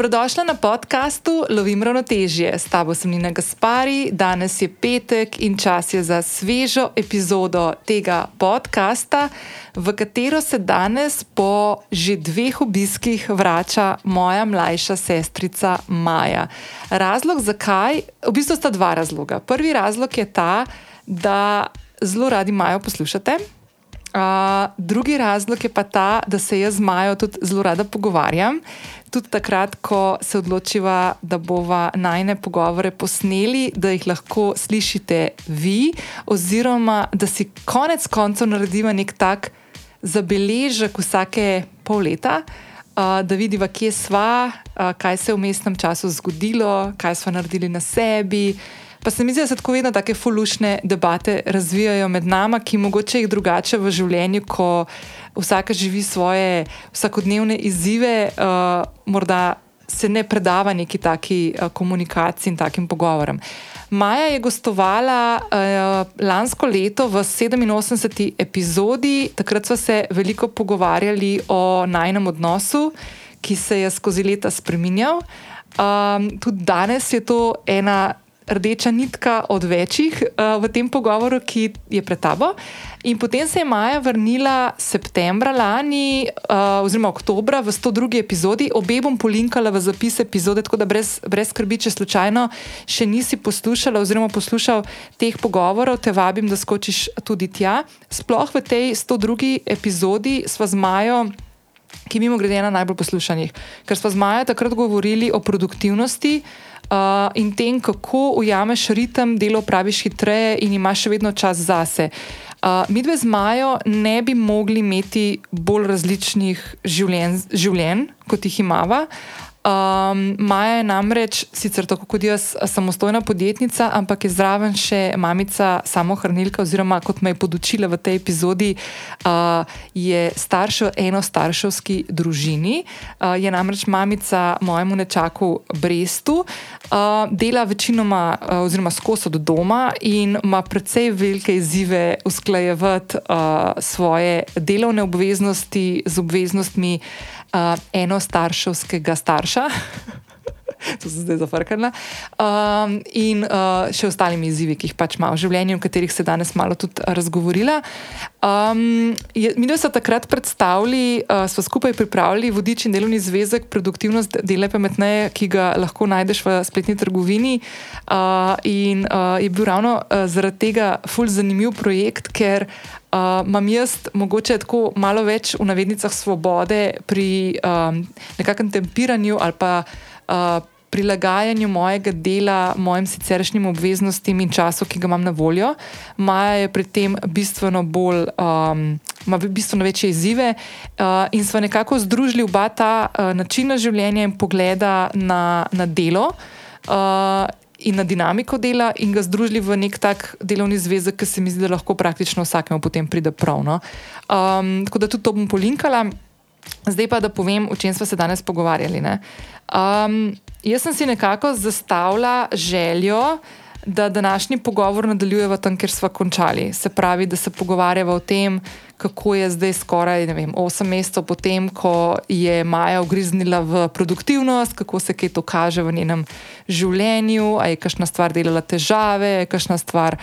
Dobrodošla na podkastu Lovim ravnotežje. S tabo sem Nina Gaspari, danes je petek in čas je za svežo epizodo tega podcasta, v katero se danes po že dveh obiskih vrača moja mlajša sestrica Maja. Razlog zakaj? V bistvu sta dva razloga. Prvi razlog je ta, da zelo radi Majo poslušate. Uh, drugi razlog je pa ta, da se jaz z Majo tudi zelo rada pogovarjam tudi takrat, ko se odločiva, da bova najne pogovore posneli, da jih lahko slišite vi, oziroma da si konec koncev naredimo nek tak zabeležek vsake pol leta. Uh, da vidiva, kje smo, uh, kaj se je v mestnem času zgodilo, kaj smo naredili na sebi. Pa se mi zdi, da se tako vedno tako fulušne debate razvijajo med nami, ki mogoče jih drugače v življenju, ko vsaka živi svoje vsakodnevne izzive, uh, morda se ne predava neki taki uh, komunikaciji in takim pogovorom. Maja je gostovala uh, lansko leto v 87. epizodi, takrat smo se veliko pogovarjali o najnem odnosu, ki se je skozi leta spremenjal. Um, tudi danes je to ena rdeča nitka od večjih uh, v tem pogovoru, ki je pred tabo. In potem se je Maja vrnila septembra lani, uh, oziroma oktobra, v 102. epizodi. Obe bom polinkala v zapis epizode, tako da brez, brez skrbi, če slučajno še nisi poslušala oziroma poslušal teh pogovorov, te vabim, da skočiš tudi tja. Sploh v tej 102. epizodi sva z Majo. Ki je mimo grede ena najbolj poslušanih, ker smo z Majo takrat govorili o produktivnosti, uh, in tem, kako ujameš ritem, delo praviš hitreje in imaš še vedno čas zase. Uh, mi dve z Majo ne bi mogli imeti bolj različnih življenj, življenj kot jih imamo. Um, Maja je namreč, sicer tako kot jaz, samostojna podjetnica, ampak je zraven še mamica samohranilka, oziroma kot me je podočila v tej epizodi, uh, je starša enostarševski družini. Uh, je namreč mamica mojemu nečaku Brestu, uh, dela večinoma, uh, oziroma skozi od doma in ima precej velike izzive usklajevati uh, svoje delovne obveznosti z obveznostmi uh, enostarševskega starša. To se zdaj zafrkala. Um, in uh, še ostalimi izzivi, ki jih pač ima v življenju, o katerih se danes malo tudi razgovorila. Um, je, mi smo takrat predstavili, uh, smo skupaj pripravili vodič in delovni zvezek, produktivnost dela pametneje, ki ga lahko najdeš v spletni trgovini. Uh, in uh, je bil ravno uh, zaradi tega ful zanimiv projekt, ker uh, imam jaz mogoče tako malo več v navednicah svobode pri um, nekakšnem tempiranju ali pa uh, prilagajanju mojega dela, mojim siceršnjim obveznostim in času, ki ga imam na voljo. Maja je pri tem bistveno bolj. Um, Ma bistveno večje izzive, uh, in smo nekako združili oba ta uh, načina življenja in pogleda na, na delo. Uh, in na dinamiko dela, in ga združili v nek tak delovni zvezek, ki se mi zdi, da lahko praktično vsakemu potem pride prav. No? Um, tako da tudi to bom polinkala. Zdaj pa, da povem, o čem smo se danes pogovarjali. Um, jaz sem si nekako zastavila željo, da današnji pogovor nadaljujemo tam, kjer smo končali. Se pravi, da se pogovarjamo o tem, kako je zdaj skoraj vem, 8 mesecev potem, ko je Maja ugriznila v produktivnost, kako se kaj to kaže v njenem življenju, ali je kakšna stvar delala težave, ali je kakšna stvar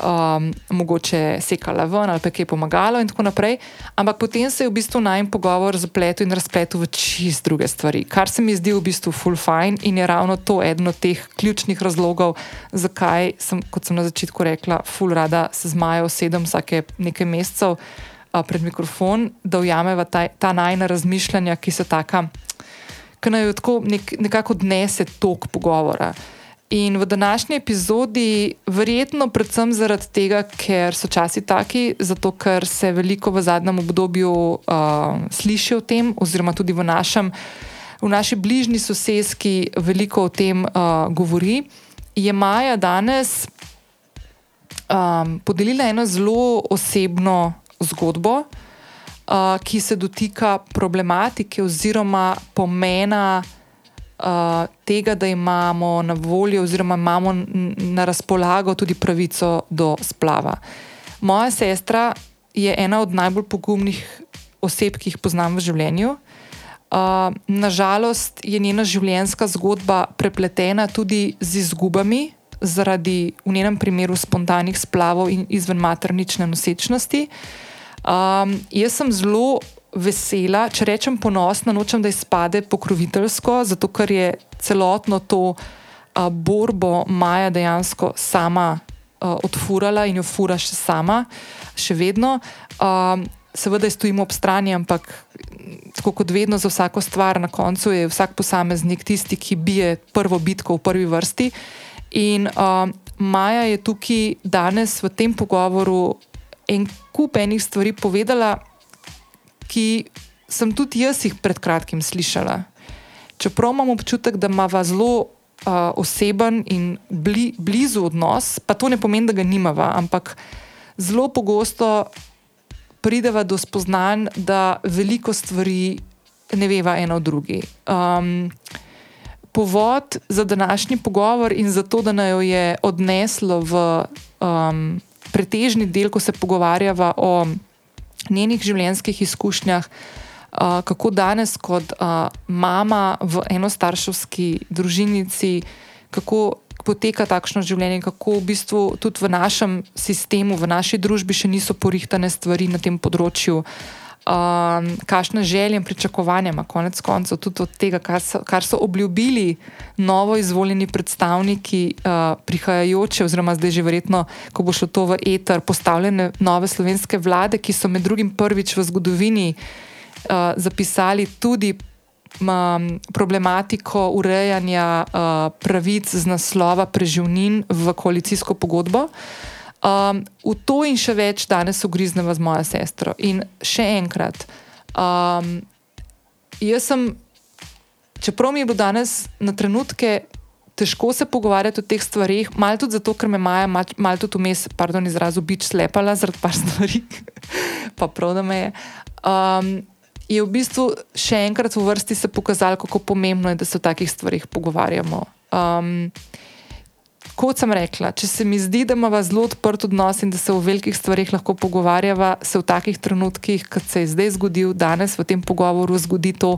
um, mogoče sekala ven ali kaj pomagalo in tako naprej. Ampak potem se je v bistvu najem pogovor zapletel in razpletel v čist druge stvari, kar se mi zdi v bistvu full fine in je ravno to eden od teh ključnih razlogov, zakaj sem, kot sem na začetku rekla, full rada se z Majo sedem vsake nekaj mesecev uh, pred mikrofon, da ujameva ta, ta najna razmišljanja, ki so taka, ki naj tako nek, nekako odnese tok pogovora. In v današnji epizodi, verjetno predvsem zaradi tega, ker so časi taki, zato ker se veliko v zadnjem obdobju uh, sliši o tem, oziroma tudi v, našem, v naši bližnji sosedski veliko o tem uh, govori, je Maja danes um, podelila eno zelo osebno zgodbo, uh, ki se dotika problematike oziroma pomena uh, tega, da imamo na voljo, oziroma imamo na razpolago tudi pravico do splava. Moja sestra je ena od najbolj pogumnih oseb, ki jih poznam v življenju. Uh, nažalost je njena življenjska zgodba prepletena tudi z izgubami, zaradi v njenem primeru spontanih splavov in izven maternične nosečnosti. Um, jaz sem zelo vesela, če rečem ponosna, nočem, da izpade pokroviteljsko, zato ker je celotno to uh, borbo Maja dejansko sama uh, odfurala in jo fura še sama, še vedno. Um, seveda, stojimo ob strani, ampak tako kot vedno za vsako stvar, na koncu je vsak posameznik tisti, ki bije prvo bitko v prvi vrsti. In uh, Maja je tukaj danes v tem pogovoru en kup enih stvari povedala, ki sem tudi jaz jih pred kratkim slišala. Čeprav imam občutek, da ima zelo uh, oseben in bli, blizu odnos, pa to ne pomeni, da ga nimava, ampak zelo pogosto prideva do spoznanj, da veliko stvari ne veva ena od drugi. Um, povod za današnji pogovor in za to, da naj jo je odneslo v um, pretežni del, ko se pogovarjava o njenih življenjskih izkušnjah, uh, kako danes, kot uh, mama v enostarševski družinici, kako poteka takšno življenje, kako v bistvu tudi v našem sistemu, v naši družbi še niso porihtane stvari na tem področju. Um, kakšne želje in pričakovanja ima konec koncev tudi od tega, kar so, kar so obljubili novo izvoljeni predstavniki uh, prihajajoče, oziroma zdaj že verjetno, ko bo šlo to v eter, postavljene nove slovenske vlade, ki so med drugim prvič v zgodovini uh, zapisali tudi um, problematiko urejanja uh, pravic z naslova preživnin v koalicijsko pogodbo. Um, v to in še več danes ugriznemo z mojo sestro. In še enkrat, um, jaz sem, čeprav mi je bilo danes na trenutke težko se pogovarjati o teh stvarih, malo tudi zato, ker me Maja malo mal tudi vmes, pardon, izrazu bič slepala zaradi par stvari, pa prav da me je. Um, je v bistvu še enkrat v vrsti se pokazalo, kako pomembno je, da se o takih stvarih pogovarjamo. Um, kot sem rekla, če se mi zdi, da imamo zelo odprt odnos in da se o velikih stvarih lahko pogovarjava, se v takih trenutkih, kot se je zdaj zgodil, danes v tem pogovoru, zgodi to,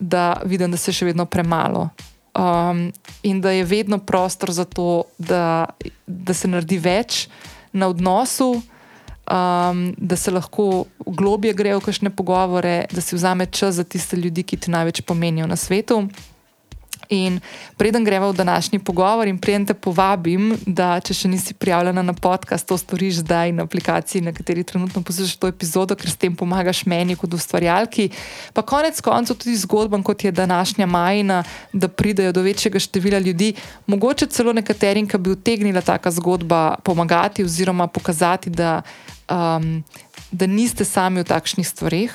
da vidim, da se še vedno premalo. Um, in da je vedno prostor za to, da, da se naredi več na odnosu, um, da se lahko globje grejo v kakšne pogovore, da si vzame čas za tiste ljudi, ki ti največ pomenijo na svetu. In preden gremo v današnji pogovor, in preden te povabim, da če še nisi prijavljena na podcast, to storiš zdaj na aplikaciji, na kateri trenutno poslušaš to epizodo, ker s tem pomagaš meni kot ustvarjalki. Pa konec koncev tudi zgodbam, kot je današnja majina, da pridejo do večjega števila ljudi, mogoče celo nekaterim, ki bi utegnila taka zgodba pomagati oziroma pokazati, da um, da niste sami v takšnih stvarih,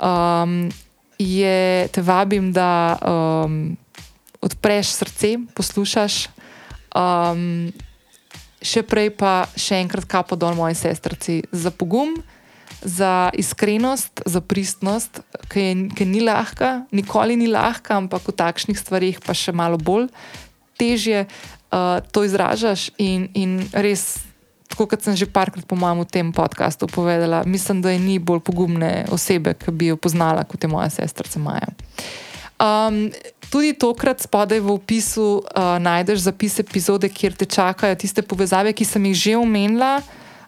um, je, te vabim, da um, odpreš srce, poslušaš. Um, še prej pa še enkrat kapo dol moji sestrci za pogum. Za iskrenost, za pristnost, ki ni lahka, nikoli ni lahka, ampak v takšnih stvarih pa še malo bolj težje uh, to izražaš, in, in res tako kot sem že parkrat, po mojem, v tem podkastu povedala, mislim, da je ni bolj pogumne osebe, ki bi jo poznala kot je moja sestra Maja. Um, tudi tokrat spodaj v opisu uh, najdeš zapis epizode, kjer te čakajo tiste povezave, ki sem jih že omenila.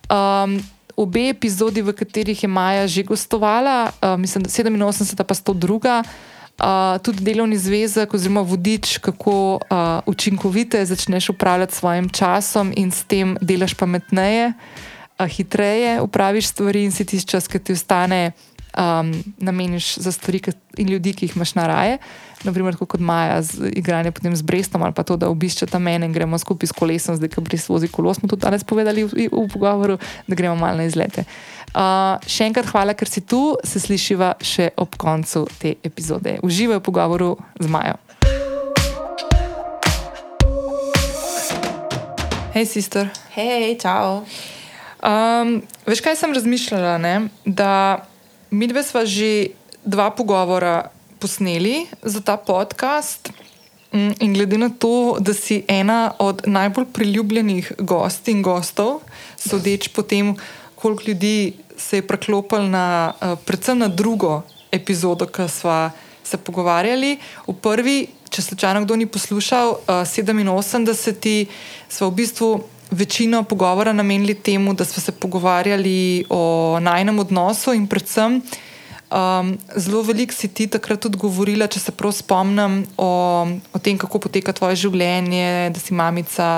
Um, obe epizodi, v katerih je Maja že gostovala, uh, mislim, da 87, pa 102 uh, tudi delovni zvezek oziroma vodič, kako uh, učinkovite začneš upravljati s svojim časom in s tem delaš pametneje, uh, hitreje upraviš stvari in si tisti čas, ki ti ostane, um, nameniš za stvari in ljudi, ki jih imaš na raje. Naprimer, kot Maja, z igranjem potem z Brestom ali pa to, da obišče tam mene in gremo skupaj s kolesom, zdaj, ko Brest vozi kolo, smo tudi danes povedali v, v pogovoru, da gremo malo na izlete. Uh, še enkrat hvala, ker si tu, se slišiva še ob koncu te epizode. Uživaj v pogovoru z Majo. Hej, sister. Hej, čau. Um, veš, kaj sem razmišljala? Ne? Da mi dve sva že dva pogovora posneli za ta podcast. Mm, in glede na to, da si ena od najbolj priljubljenih gosti in gostov, sodeč po tem, koliko ljudi se je preklopil na, uh, predvsem na drugo epizodo, ki smo se pogovarjali. V prvi, če slučajno kdo ni poslušal, uh, 87. smo v bistvu večino pogovora namenili temu, da smo se pogovarjali o najnem odnosu in predvsem. Um, zelo veliko si ti takrat tudi govorila, če se prav spomnim, o, o tem, kako poteka tvoje življenje, da si mamica,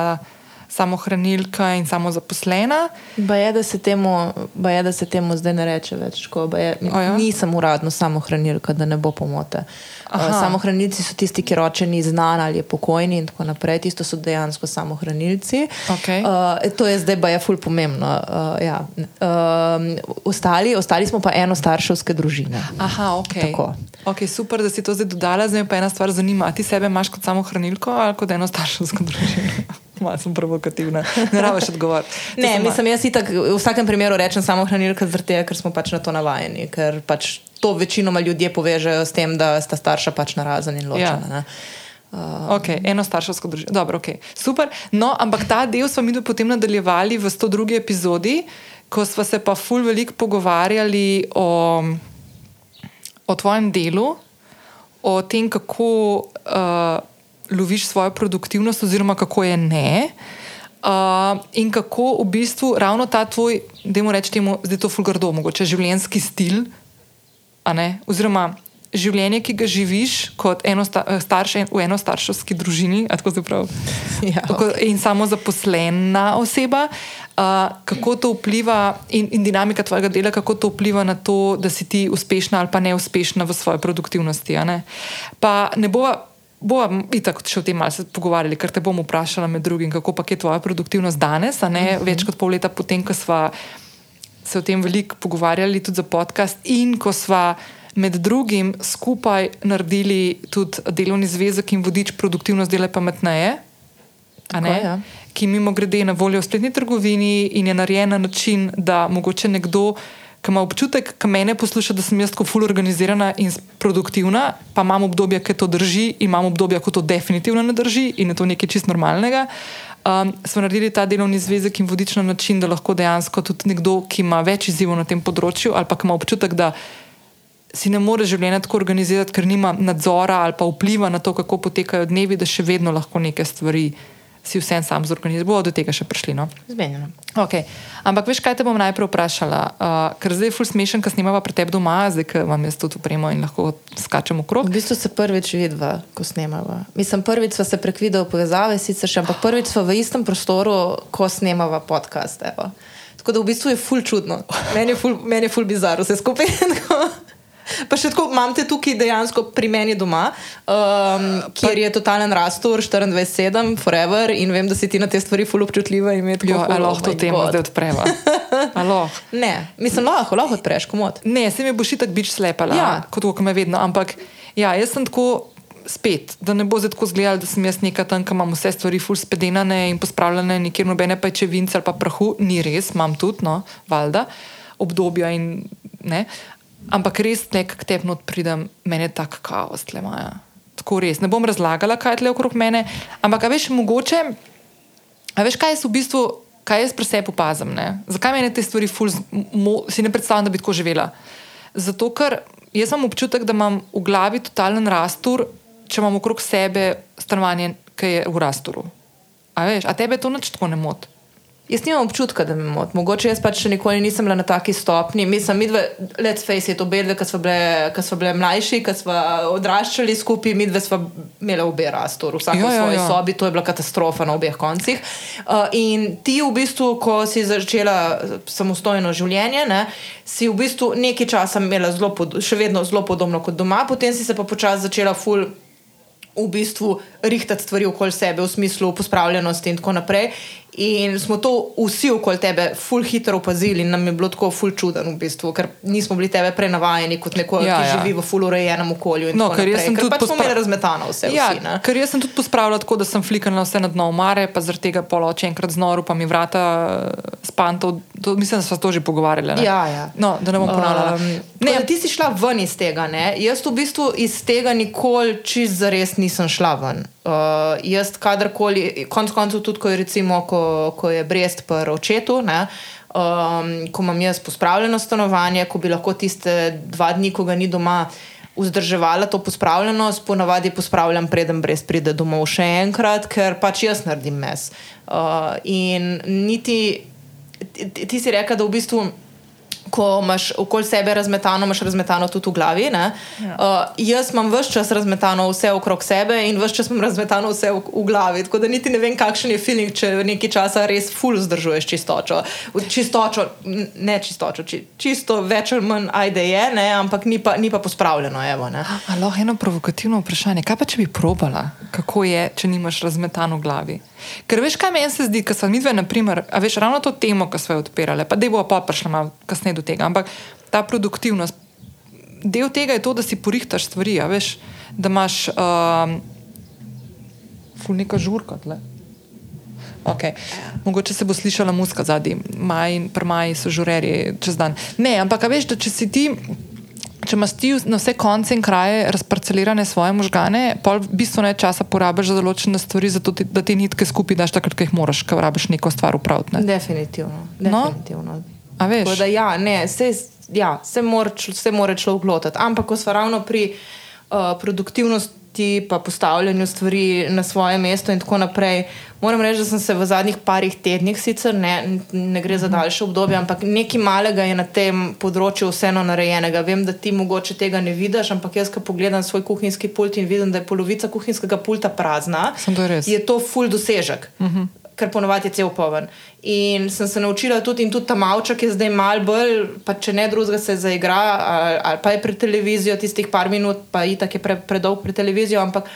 samohranilka in samozaposlena. Ba je, da se temu, ba je, da se temu zdaj ne reče več. Ko, ba je, O ja? nisem uradno samohranilka, da ne bo pomote. Uh, Aha. samohranilci so tisti, ki roče ni znan ali je pokojni in tako naprej. Tisto so dejansko samohranilci. Okej. Uh, to je zdaj, ba je ful pomembno. Uh, ja. uh, ostali, ostali smo pa enostarševske družine. Aha, ok. Tako. okay. Super, da si to zdaj dodala. Zdaj pa ena stvar zanima. A ti sebe imaš kot samohranilko ali kot eno starševsko družino? Malo sem provokativna. Ne rabiš odgovoriti. Ne, mislim, jaz itak v vsakem primeru rečem samo hranilka, tega, ker smo pač na to navajeni. Ker pač to večinoma ljudje povežejo s tem, da sta starša pač narazen in ločena. Ja. Ja. Okay, eno starševsko družino. Dobro, okay. Super. No, ampak ta del smo mi potem nadaljevali v 102. epizodi, ko smo se pa ful veliko pogovarjali o, o tvojem delu, o tem, kako uh, loviš svojo produktivnost, oziroma kako je ne. Uh, in kako v bistvu ravno ta tvoj, da mu rečemo, zdaj je to fulgardo, mogoče življenjski stil, oziroma življenje, ki ga živiš kot eno sta, eh, starš en- v enostarševski družini, a tako se pravi. Ja, Tako- In samo zaposlena oseba, uh, kako to vpliva, in, in dinamika tvojega dela, kako to vpliva na to, da si ti uspešna ali pa neuspešna v svoji produktivnosti. Ne? Pa ne bova. Bova itak še o tem malce pogovarjali, ker te bom vprašala med drugim, kako pa je tvoja produktivnost danes, a ne več kot pol leta potem, ko sva se o tem veliko pogovarjali tudi za podcast, in ko sva med drugim skupaj naredili tudi delovni zvezek in vodič produktivnost dela pametneje. Tako, ja. Ki mimo grede na voljo v spletni trgovini in je narejen na način, da mogoče nekdo, ki ima občutek, ki mene posluša, da sem jaz tako ful organizirana in produktivna, pa imam obdobje, ki to drži, in imam obdobje, ko to definitivno ne drži in je to nekaj čist normalnega. Um, smo naredili ta delovni zvezek in vodič na način, da lahko dejansko tudi nekdo, ki ima več izzivov na tem področju, ali pa ima občutek, da si ne more življenja tako organizirati, ker nima nadzora ali pa vpliva na to, kako potekajo dnevi, da še vedno lahko neke stvari si vsem sam zorganizira. Bomo do tega še prišli. No? Zmenjeno. Okay. Ampak veš, kaj te bom najprej vprašala? Uh, ker zdaj je ful smešen, ker snimava pri tebi doma, zdaj ker vam jaz tudi upremo in lahko skačemo V okrog. bistvu se prvič vidva, ko snemava. Mislim, prvič sva se prek video povezave, sicer še, ampak prvič sva v istem prostoru, ko snemava podcast. Evo. Tako da v bistvu je ful čudno. Meni je ful, meni je ful bizarno vse skupaj. Tako. Pa še tako, imam te tukaj dejansko pri meni doma, um, kjer je totalen rastur, 24-7, forever in vem, da si ti na te stvari ful občutljiva. in tako Jo, ful, ali oh lahko to my temo zdaj odpreva? Alo. Ne, mislim, lahko, lahko odpreš komod. Ne, se mi boš itak bič slepala, ja. Kot kot me vedno. Ampak ja, jaz sem tako spet, da ne bo zdaj tako zgledal, da sem jaz neka tam, ki imam vse stvari ful spedenane in pospravljene, nikjer nobene pajčevince ali pa prahu, ni res, imam tudi, no, valjda, obdobja in ne. Ampak res nekaj k tebi not pridem, meni je tak kaos, tle maja. Tako res. Ne bom razlagala, kaj je tle okrog mene, ampak veš, mogoče. Veš, kaj jaz v bistvu, kaj jaz pri sebi opazim? Ne? Zakaj meni te stvari ful, mo, si ne predstavljam, da bi tako živela? Zato, ker jaz imam občutek, da imam v glavi totalen rastur, če imam okrog sebe stanovanje, ki je v rasturu. A veš, a tebe to nič tako ne moti? Jaz nimam občutka, da me moti. Mogoče jaz pač še nikoli nisem bila na taki stopni. Mislim, mi dve, let's face it, obe dve, ki smo bile, smo bile mlajši, ki smo odraščali skupaj, mi dve smo imeli obe rastor, vsak Ja, v ja, svoji ja. sobi, to je bila katastrofa na obeh koncih. Uh, in ti v bistvu, ko si začela samostojno življenje, ne, si v bistvu nekaj časa imela zelo, pod, še vedno zelo podobno kot doma, potem si se pa počasi začela ful v bistvu rihtati stvari okoli sebe, v smislu pospravljenosti in tako naprej. In smo to vsi okoli tebe ful hitro opazili in nam je bilo tako ful čuden, v bistvu, ker nismo bili tebe prenavajeni kot nekoga, Ja, ki ja. živi v ful urejenem okolju. No, ker jaz sem ker tudi pač pospra- imeli razmetano vse. Ja, vsi, ne. ker jaz sem tudi pospravljala tako, da sem flikala vse na dno omare, pa zaradi tega poloče enkrat znoru, pa mi vrata spantov. To, mislim, da smo to že pogovarjali. ne? Ja, ja. No, da ne bom ponavljala. Um, ne, ne, ti si šla ven iz tega. Ne? Jaz v bistvu iz tega nikoli čist zares nisem šla ven. Uh, jaz kadarkoli, konc koncev tudi, ko je, recimo, ko, ko je brest pri očetu. Ne? Um, ko imam jaz pospravljeno stanovanje, ko bi lahko tiste dva dni, ko ga ni doma, vzdrževala to pospravljenost, ponavadi pospravljam, preden brez pride domov še enkrat, ker pač jaz naredim mes. Uh, in niti ti, ti si rekel, da v bistvu ko imaš okoli sebe razmetano, imaš razmetano tudi v glavi. Ja. Uh, jaz imam vse čas razmetano vse okrog sebe in vse čas imam razmetano vse v, v glavi. Tako da niti ne vem, kakšen je feeling, če nekaj časa res full zdržuješ čistočo. Čistočo, ne čistočo, či, čisto več ali manj ajde je, ne, ampak ni pa, ni pa pospravljeno. Ampak eno provokativno vprašanje, kaj pa če bi probala, kako je, če nimaš razmetano v glavi? Ker veš, kaj meni se zdi, ko smo mi dve, naprimer, veš ravno to temo, ki smo jo odpirali, pa da bo pa prišla malo kasneje do tega. Ampak ta produktivnost, del tega je to, da si porihtaš stvari, veš, da imaš um, neka žurka. Tle. Okay. Mogoče se bo slišala muska zadnji, maj in prmaj so žureri čez dan. Ne, ampak veš, da če si ti če imaš ti na vse konce in kraje razparcelirane svoje možgane, pol bistveno časa porabiš za določene stvari, zato ti, da ti nitke skupaj daš takrat, ko jih moraš, ker rabiš neko stvar upraviti. Ne? Definitivno. definitivno. No? Veš? Da, ja, ne, se, ja, se mora človek lotiti. Ampak, ko smo ravno pri uh, produktivnosti pa postavljanju stvari na svoje mesto in tako naprej. Moram reči, da sem se v zadnjih parih tednih, sicer ne, ne gre za daljše obdobje, ampak nekaj malega je na tem področju vseeno narejenega. Vem, da ti mogoče tega ne vidiš, ampak jaz, ko pogledam svoj kuhinjski pult in vidim, da je polovica kuhinjskega pulta prazna, to je to full dosežek. Uh mhm. -huh ker ponovadi je cel poven. In sem se naučila tudi, in tudi ta malček je zdaj mal bolj, pa če ne drugega se zaigra, ali, ali pa je pred televizijo tistih par minut, pa je tako pre, predolg pred televizijo, ampak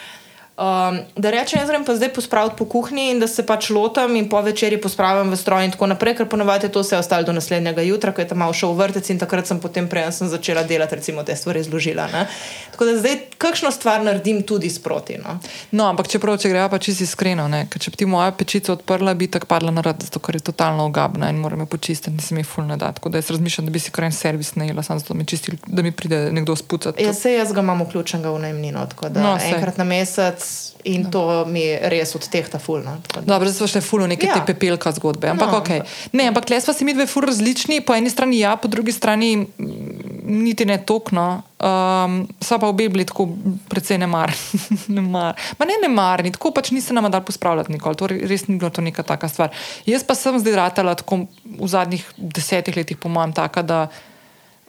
Um, da rečem, jaz grem pa zdaj pospraviti po kuhinji in da se pač lotam in po večerji pospravim v stroj in tako naprej, ker ponovadi to vse ostalo do naslednjega jutra, ko je tam šel v vrtec in takrat sem potem prej sem začela delati, recimo te stvari zložila. Ne? Tako da zdaj kakšno stvar naredim tudi sproti. No, no ampak čeprav, če greva pa čisto iskreno, ker če bi ti moja pečica odprla, bi tako padla na rad, zato ker je totalno ogabna in moram jo počistiti, nisem jih fulno dat. Tako da jaz razmišljam, da bi si kar en servis najela, samo zato mi čistil, da mi pride nekdo spucati. Ja, se jaz ga imam vključenega v najmnino, tako da no, enkrat na mesec in no. to mi res od teh ta fulno. Dobro, zdaj smo še fulno neke ja. te pepelka zgodbe. Ampak, no, okay. ne, ampak tle smo si mi dve ful različni, po eni strani ja, po drugi strani niti ne tokno. Um, so pa obe bili tako precej nemar. nemar. Ma ne nemarni, tako pač niste nam dali pospravljati nikoli. To res ni bilo to neka taka stvar. Jaz pa sem zdaj ratala tako v zadnjih desetih letih, po mojem, taka, da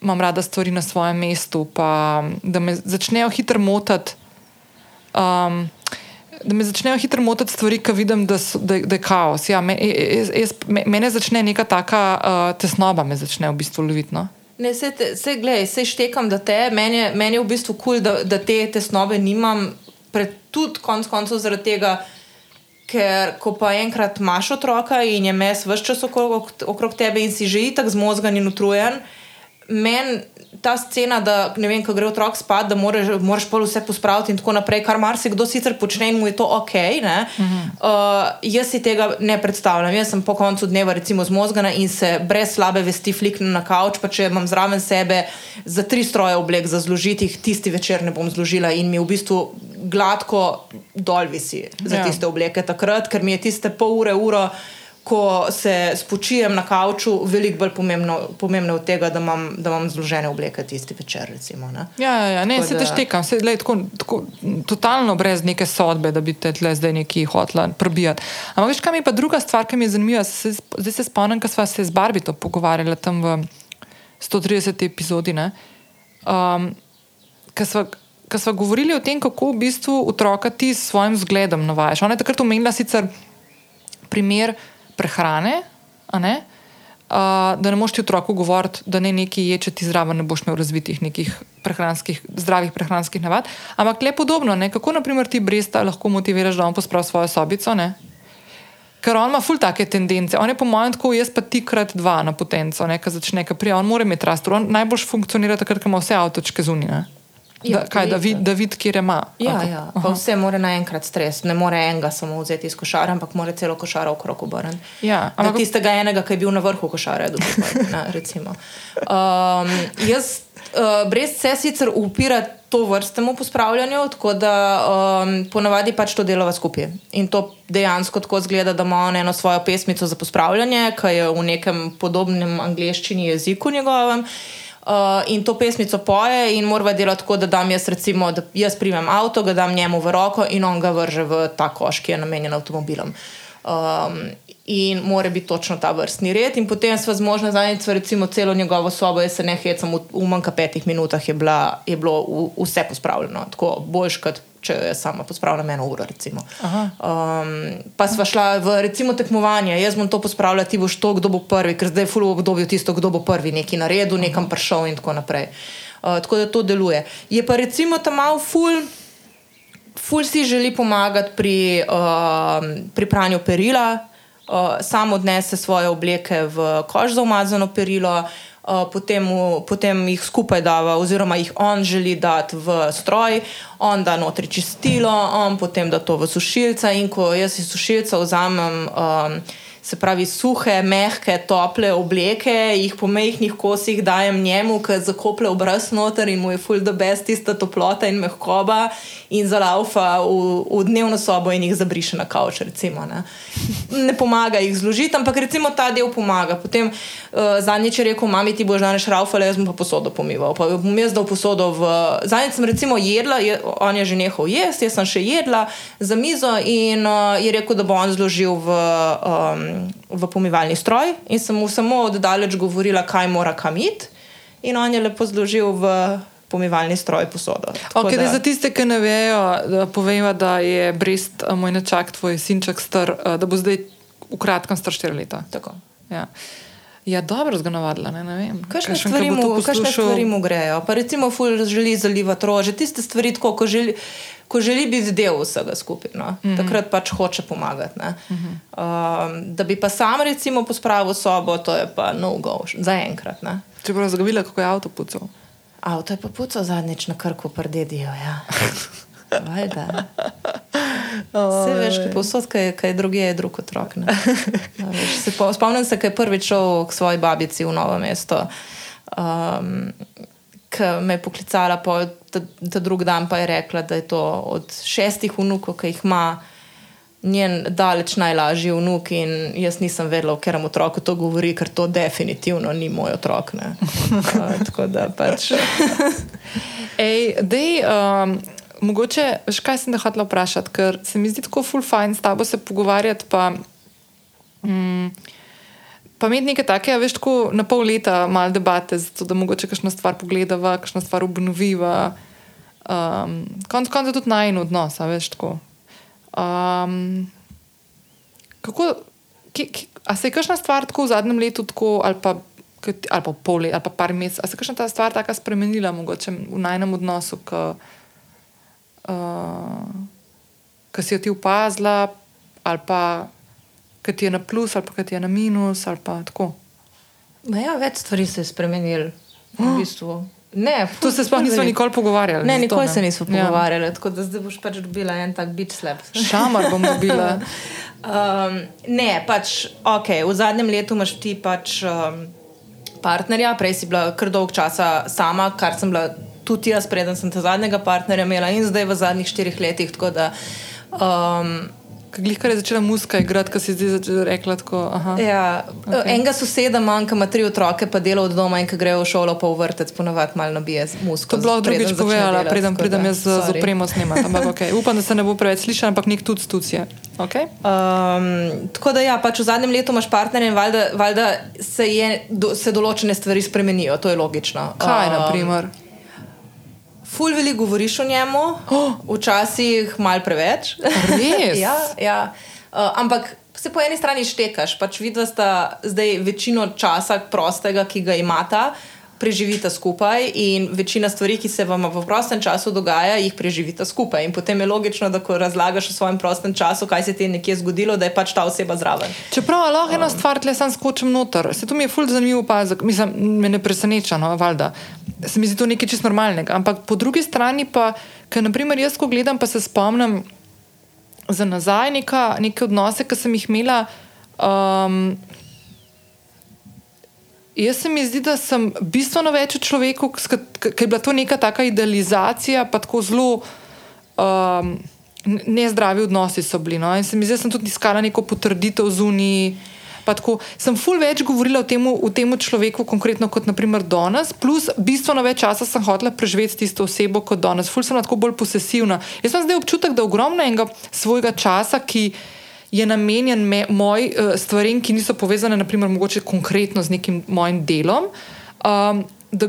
imam rada stvari na svojem mestu, pa da me začnejo hitro motati. Um, da me začnejo hitro motiti stvari, ki vidim, da, so, da, da je kaos. Ja, me, jaz, jaz, mene začne neka taka uh, tesnoba, me začne v bistvu loviti. No? Ne, se, se, gledaj, se štekam, da te, meni, je, meni je v bistvu kul, cool, da, da te tesnobe nimam, pred, tudi konc koncev zaradi tega, ker ko pa enkrat imaš otroka in je mes vse čas okrog, okrog tebe in si že itak zmozgan in utrujen, meni ta scena, da ne vem, ko gre otrok spat, da moraš, moraš pol vse pospraviti in tako naprej, kar marsikdo sicer počne in mu je to ok. Uh -huh. uh, jaz si tega ne predstavljam. Jaz sem po koncu dneva recimo zmozgana in se brez slabe vesti fliknem na kavč, pa če imam zraven sebe za tri stroje oblek za zložiti, jih tisti večer ne bom zložila in mi v bistvu gladko dol visi za ja. tiste obleke takrat, ker mi je tiste pol ure, uro ko se spočijem na kavču, veliko bolj pomembno, pomembno od tega, da imam, da imam zložene obleke tisti večer. Recimo, ne, ja, ja, ja. ne tako se da... teštekam, se le tako, tako totalno brez neke sodbe, da bi te tle zdaj neki hotla prbijati. Ampak veš, kaj mi je pa druga stvar, ki mi je zanimiva, se, zdaj se spomnim, ko smo se z Barbito pogovarjali tam v 130. epizodi. Um, Ker smo govorili o tem, kako v bistvu otroka ti s svojim zgledom navajaš. Ona je takrat omenila sicer primer, prehrane, ne? uh, da ne moš ti otroku govoriti, da ne nekaj je, če ti zraven ne boš imel razvitih nekih prehranskih, zdravih prehranskih navad. Ampak le podobno, ne? kako naprimer ti bresta lahko motiviraš, da on pospravi svojo sobico. Ne? Ker on ima ful take tendence. On je po mojem tako, jaz pa ti krat dva na potenco, ki začne, ki prija, on mora imeti rast. On najbolj funkcionira takrat, ko ima vse avtočke zunine. Ja, da, kaj, da, vid, da vidi, kje ima. Ja, ja. Vse mora naenkrat stres. Ne more enega samo vzeti iz košara, ampak mora celo košaro okrog obrniti. Ja, ampak... Tistega enega, ki je bil na vrhu košara, je dobro. um, jaz uh, brez se sicer upira to vrstemu pospravljanju, tako da um, ponavadi pač to delava skupaj. In to dejansko tako zgleda, da ima on eno svojo pesmico za pospravljanje, ki je v nekem podobnem angliščini jeziku njegovem. Uh, in to pesmico poje, in mora delati tako, da dam jaz, recimo, da jaz primem avto, ga dam njemu v roko in on ga vrže v ta koš, ki je namenjen avtomobilom. Um, in mora biti točno ta vrstni red. In potem smo zmožni zanjiti, recimo, celo njegovo sobo, jaz se ne hecam, v, v manj kot petih minutah je, bila, je bilo v, vse pospravljeno, tako boljš kot. Če je sama pospravila eno uro, recimo. Um, pa sva šla v recimo, tekmovanje, jaz bom to pospravila, ti boš to, kdo bo prvi, ker zdaj je full obdobje tisto, kdo bo prvi, neki na redu, nekam prišel in tako naprej. Uh, tako da to deluje. Je pa recimo tam malo full. Ful si želi pomagati pri, uh, pri pranju perila, uh, sam odnese svoje obleke v koš za umazano perilo, uh, potem, mu, potem jih skupaj dava, oziroma jih on želi dati v stroj, on da notri čistilo, on potem da to v sušilca. In ko jaz iz sušilca vzamem. Um, Se pravi, suhe, mehke, tople obleke, jih po mehkih kosih dajem njemu, ki zakoplje obraz noter in mu je full the best, tista toplota in mehkoba, in zalaufa v, v dnevno sobo in jih zabriše na kavč. Recimo, ne. ne pomaga jih zložiti, ampak recimo ta del pomaga. Potem uh, zadnjič je rekel: Mami, ti boš danes šraufale, jaz bom pa posodo pomival. Pa bom jaz dal posodo v. Zadnjič sem recimo jedla, je, on je že nehal jesti, jaz sem še jedla za mizo in uh, je rekel, da bo on zložil v. Um, v pomivalni stroj in sem mu samo oddaleč govorila, kaj mora kam iti, in on je lepo zložil v pomivalni stroj posodo. Okay, da... Za tiste, ki ne vejo, da povemo, da je Brest, moj nečak, tvoj sinček, star, da bo zdaj v kratkem star 4 leta. Tako. Ja. Ja, dobro zganavadla, ne, ne vem. Kakšne stvari, stvari mu grejo? Pa recimo, ful želi zalivati rože, tiste stvari, tako, ko želi ko želi biti del vsega skupaj. No? Mm -hmm. Takrat pač hoče pomagati. Mm -hmm. um, da bi pa sam, recimo, pospravil sobo, to je pa no go, zaenkrat. Če bi razgavila, kako je avto pucal. Avto je pa pucal zadnjič na krku, prdedijo. Ja. Vse veš, kaj posod, kaj, kaj druge je drug otrok. Veš, se po, spomnim se, kaj je prvič šel k svoji babici v novo mesto. Um, ki me je poklicala, pa ta, ta drugi dan pa je rekla, da je to od šestih vnukov, ki jih ima. Njen daleč najlažji vnuk, in jaz nisem vedela, ker mu otrok to govori, ker to definitivno ni moj otrok. uh, tako da pač. Ej, dej, um, mogoče, veš, kaj sem te hotel vprašati, ker se mi zdi tako full fine s tabo se pogovarjati. Pa, mm, Pa imeti nekaj takega, veš, tako na pol leta, malo debate, zato da mogoče kakšno stvar pogledava, kakšno stvar obnoviva. Um, konc konca tudi najn odnos, veš, tako. Um, kako, ki, ki, a se je kakšna stvar tako v zadnjem letu, tako, ali pa, ali pa pol leta, ali pa par mesecev, a se je kakšna ta stvar tako spremenila, mogoče v najnem odnosu, ki uh, si jo ti upazila, ali pa ki ti je na plus, ali pa ti je na minus. Ja, več stvari se je spremenilo. V bistvu. Ne, to se sploh nismo nikoli pogovarjali. Ne, nikoli se nismo ja. pogovarjali, tako da zdaj boš pač dobila en tak bit slab. Šamar bom dobila. um, ne, pač ok, v zadnjem letu imaš ti pač um, partnerja, prej si bila kar dolg časa sama, kar sem bila tudi jaz, preden sem te zadnjega partnerja imela in zdaj v zadnjih štirih letih. Tako da um, Glika je začela muska igrati, ko si zdaj rekla tako. Ja, okay. Enega soseda manj, ki ima tri otroke, pa dela od doma in ki grejo v šolo, pa v vrtec, ponovadi malo nabije musko. To je bilo drugič povedala, preden pridem jaz z opremo snemati. Okay. Upam, da se ne bo preveč slišala, ampak nek tudi stucije. Okay. Um, tako da ja, pač v zadnjem letu imaš partnerje in valjda, valjda se, je, do, se določene stvari spremenijo, to je logično. Kaj, um, na primer? Ful veliko govoriš o njemu, oh. včasih malo preveč. Res. ja, ja. Uh, ampak se po eni strani štekaš, pač vidiš, da zdaj večino časa prostega, ki ga imata. Preživite skupaj in večina stvari, ki se vam v prostem času dogaja, jih preživite skupaj. In potem je logično, da ko razlagaš o svojem prostem času, kaj se ti je nekje zgodilo, da je pač ta oseba zraven. Čeprav lahko um. stvar, tle sem skočil noter, se to mi je fulj zanimivo opaziti, mislim, me ne preseneča, no, valjda se mi zdi to nekaj čist normalnega. Ampak po drugi strani pa, ker naprimer jaz, ko gledam, pa se spomnim za nazaj neka, neke odnose, ki sem jih imela. Um, Jaz se mi zdi, da sem bistveno več v človeku, ker je bila to neka taka idealizacija, pa tako zelo um, nezdravi odnosi so bili. No? In se mi zdi, da sem tudi iskala neko potrditev zunaj. Pa tako, sem ful več govorila o tem, o tem človeku, konkretno kot naprimer danes, plus bistveno več časa sem hotela preživeti s tisto osebo kot danes. Ful sem tako bolj posesivna. Jaz imam zdaj občutek, da ogromno enega svojega časa, ki je namenjen me, moj uh, stvarem, ki niso povezane, naprimer, mogoče konkretno z nekim mojim delom. Um, Da,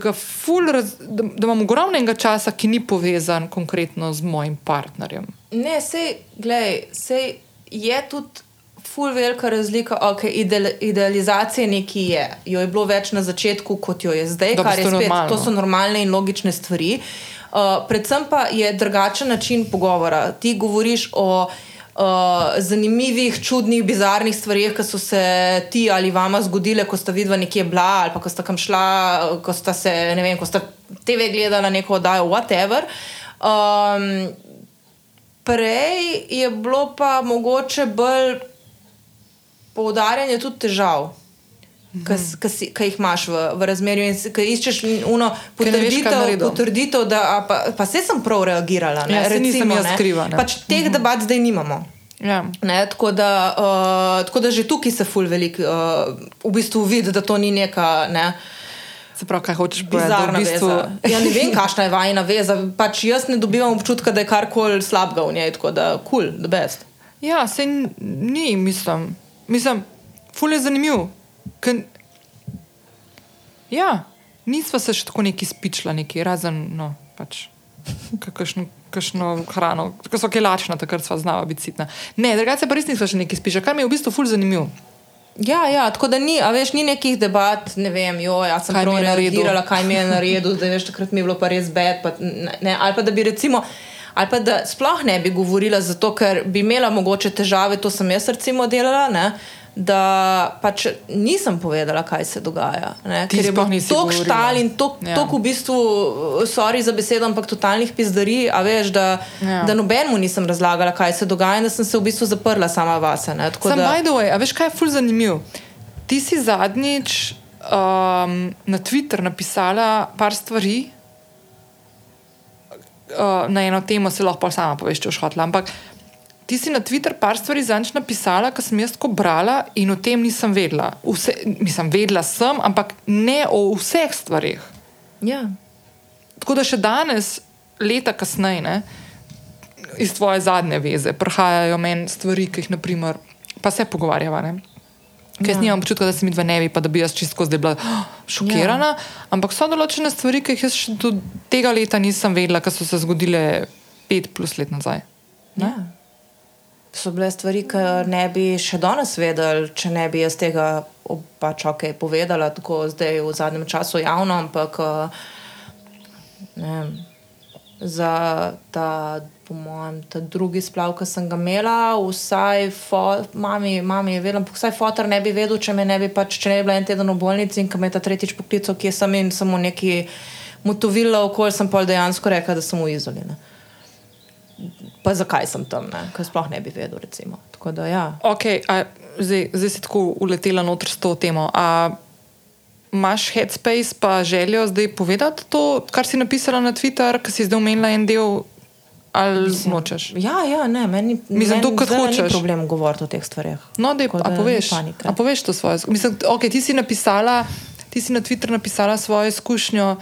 raz, da, da imam ogromno časa, ki ni povezan konkretno z mojim partnerjem. Ne, sej, gledaj, sej je tudi ful velika razlika, ok, ideal, idealizacija neki je. Jo je bilo več na začetku, kot jo je zdaj, Da, kar je spet, normalno. to so normalne in logične stvari. Uh, predvsem pa je drugačen način pogovora. Ti govoriš o uh, zanimivih, čudnih, bizarnih stvarih, ki so se ti ali vama zgodile, ko sta vidva nekje bila ali pa ko sta kam šla, ko sta se, ne vem, ko sta TV gledala neko oddajo, whatever. Um, prej je bilo pa mogoče bolj poudarjanje tudi težav. Ki jih imaš v, v razmerju, in ki iščeš uno ne veš, potrditev, potrditev da pa, pa se sem prav reagirala. Ne, Ja, saj nisem recimo, jaz ne. kriva, ne. Pač teh debat zdaj nimamo. Ja. Ne, tako, da, uh, tako da že tukaj se ful velik, uh, v bistvu vidi, da to ni neka ne, Se pravi, kaj hočeš povedati? da bizarna v bistvu. Ja, ne vem, kakšna je vajna veza. Pač jaz ne dobivam občutka, da je karkoli slabega v njej, tako da kul, cool, the best. Ja, se ni, mislim. Mislim, ful je zanimiv. Ken, ja, nisva se še tako neki spičla, neki razen, no, pač. Kakšno, kakšno hrano, ko so kaj lačna, takrat sva znala biti sitna. Ne, drugače pa res nisva še neki spičla, kar mi je v bistvu ful zanimiv. Ja, ja, tako da ni, veš, ni nekih debat, ne vem, jo, jaz sem Kaj prav naredil. reagirala, kaj mi je naredil, da veš, takrat mi je bilo pa res bed, pa, ne, ne, ali pa da bi recimo. Ali pa da sploh ne bi govorila, zato ker bi imela mogoče težave, to sem jaz recimo delala, ne, da pač nisem povedala, kaj se dogaja. Ne, ker je bilo govorila. štal in tok, Ja. v bistvu, sorry za besedo, ampak totalnih pizdarij, a veš, da, Ja. da nobenemu nisem razlagala, kaj se dogaja in da sem se v bistvu zaprla sama vase. Tako Sam da- by the way, a veš kaj je ful zanimiv? Ti si zadnjič um, na Twitter napisala par stvari. Uh, na eno temo se lahko sama poveš, če hotela. Ampak ti si na Twitter par stvari zanč napisala, ki sem jaz tako brala in o tem nisem vedela. Vse, nisem vedela sem, ampak ne o vseh stvarih. Ja. Tako da še danes, leta kasneje, ne, iz tvoje zadnje veze, prihajajo meni stvari, ki jih, naprimer, pa se pogovarjava. Ne? Ker jaz Ja. nimam občutka, da se mi dva ne bi, pa da bi jaz čisto zdaj bila oh, šokirana. Ja. Ampak so določene stvari, ki jih jaz še do tega leta nisem vedela, ki so se zgodile pet plus let nazaj. Ne? Ja. So bile stvari, ki ne bi še danes vedeli, če ne bi jaz tega pač ok povedala, tako zdaj v zadnjem času javno, ampak eh, ne za ta, po mojem, ta drugi splav, ki sem ga imela, vsaj mami, mami je vedela, ampak vsaj fotor ne bi vedel, če me ne bi pač, če ne bi bila en teden v bolnici in ko me je ta tretjič poklical, kje sem in samo neki motovila okolj, sem pa dejansko rekla, da sem v izoli. Pa zakaj sem tam, ne? ker sploh ne bi vedel. Recimo. Tako da, ja. Okay, a, zdaj, zdaj si tako uletela noter s to temo. A, Imaš headspace, pa željo zdaj povedati to, kar si napisala na Twitter, ki si zdaj omenila en del, ali nočeš? Ja, ja, ne, meni Mislim, meni zdajle ni hočeš. problem govoriti o teh stvareh. No, dej, Tako a da poveš, ni panike. a poveš to svoje. Mislim, okay, ti si napisala, ti si na Twitter napisala svojo izkušnjo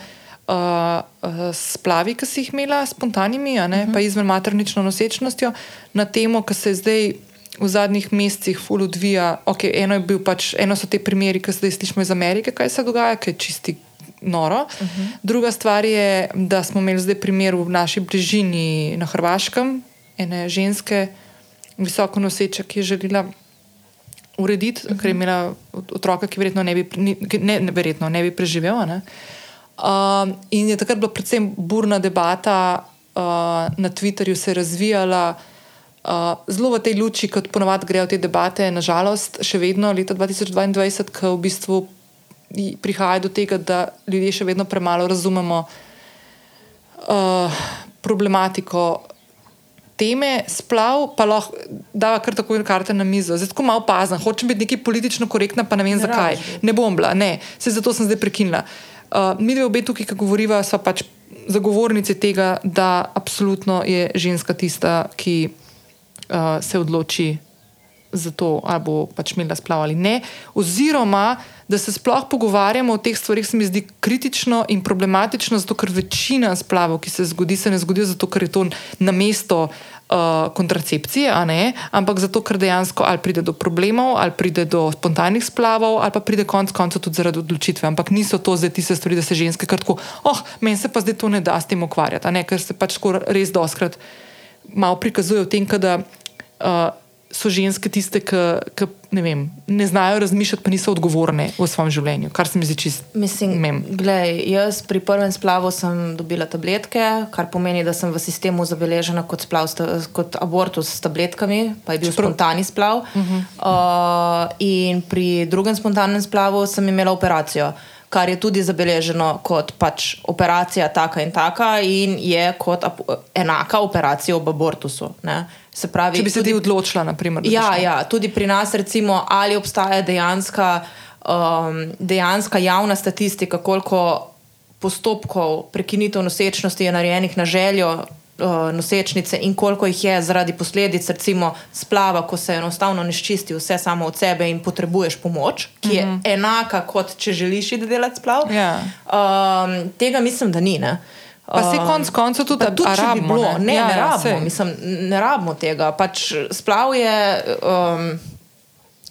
uh, uh, s plavi, ki si jih imela, spontanimi, uh Mhm. -huh. pa izven maternično nosečnostjo, na temo, ki se zdaj v zadnjih mesecih ful odvija. Okay, eno, pač, eno so te primeri, ki se zdaj slišimo iz Amerike, kaj se dogaja, kaj je čisti. Noro. Uh -huh. Druga stvar je, da smo imeli zdaj primer v naši bližini na Hrvaškem, ene ženske, visoko noseče, ki je želela urediti, uh -huh. ker je imela otroka, ki verjetno ne bi, ki ne, ne, verjetno ne bi preživel. Ne? Um, in je takrat bila predvsem burna debata uh, na Twitterju, se je razvijala. Uh, zelo v tej luči, kot ponovadi grejo te debate, nažalost, še vedno leta 2022, ko v bistvu prihaja do tega, da ljudje še vedno premalo razumemo uh, problematiko teme, splav, pa lahko da kar tako karte na mizo. Zdaj tako malo pazna, hočem biti neki politično korektna, pa ne vem Ne zakaj. biti. Ne bom bila, ne, se zato sem zdaj prekinila. Uh, mi dve obe tukaj, ki govoriva, so pač zagovornici tega, da absolutno je ženska tista, ki uh, se odloči za to, ali bo pač imela splav ali ne. Oziroma, da se sploh pogovarjamo o teh stvarih, se mi zdi kritično in problematično, zato ker večina splavov, ki se zgodi, se ne zgodijo zato, ker je to na mesto. Uh, kontracepcije, ampak zato, ker dejansko ali pride do problemov, ali pride do spontanih splavov, ali pa pride konec koncev tudi zaradi odločitve. Ampak niso to zdaj tiste stvari, da se ženske kratko, oh, meni se pa zdaj to ne da s tem ukvarjati, ker se pač res doskrat malo prikazuje v tem, da uh, so ženske tiste, ki ne, vem, ne znajo razmišljati, pa niso odgovorne v svojem življenju, kar se mi zdi čisto. Mislim, glej, jaz pri prvem splavu sem dobila tabletke, kar pomeni, da sem v sistemu zabeležena kot, splav, kot abortus s tabletkami, pa je bil Čeprav... spontani splav. Uh -huh. uh, in pri drugem spontanem splavu sem imela operacijo. Kar je tudi zabeleženo kot pač operacija, taka in taka, in je kot enaka operacija ob abortusu. Ne? Pravi, Če bi se ti odločila, naprimer, da ja, ja, tudi pri nas, recimo, ali obstaja dejanska, um, dejanska javna statistika, koliko postopkov prekinitev nosečnosti je narejenih na željo uh, nosečnice in koliko jih je zaradi posledic, recimo, splava, ko se enostavno ne ščisti vse samo od sebe in potrebuješ pomoč, ki je mm -hmm. enaka, kot če želiš iti delati splav. Yeah. Ja. Um, tega mislim, da ni. Ne? Pa se konc koncev tudi tam tudi bilo. Ne, ja, ne, ja, rabimo, mislim, ne rabimo tega. Pač splav je. Um,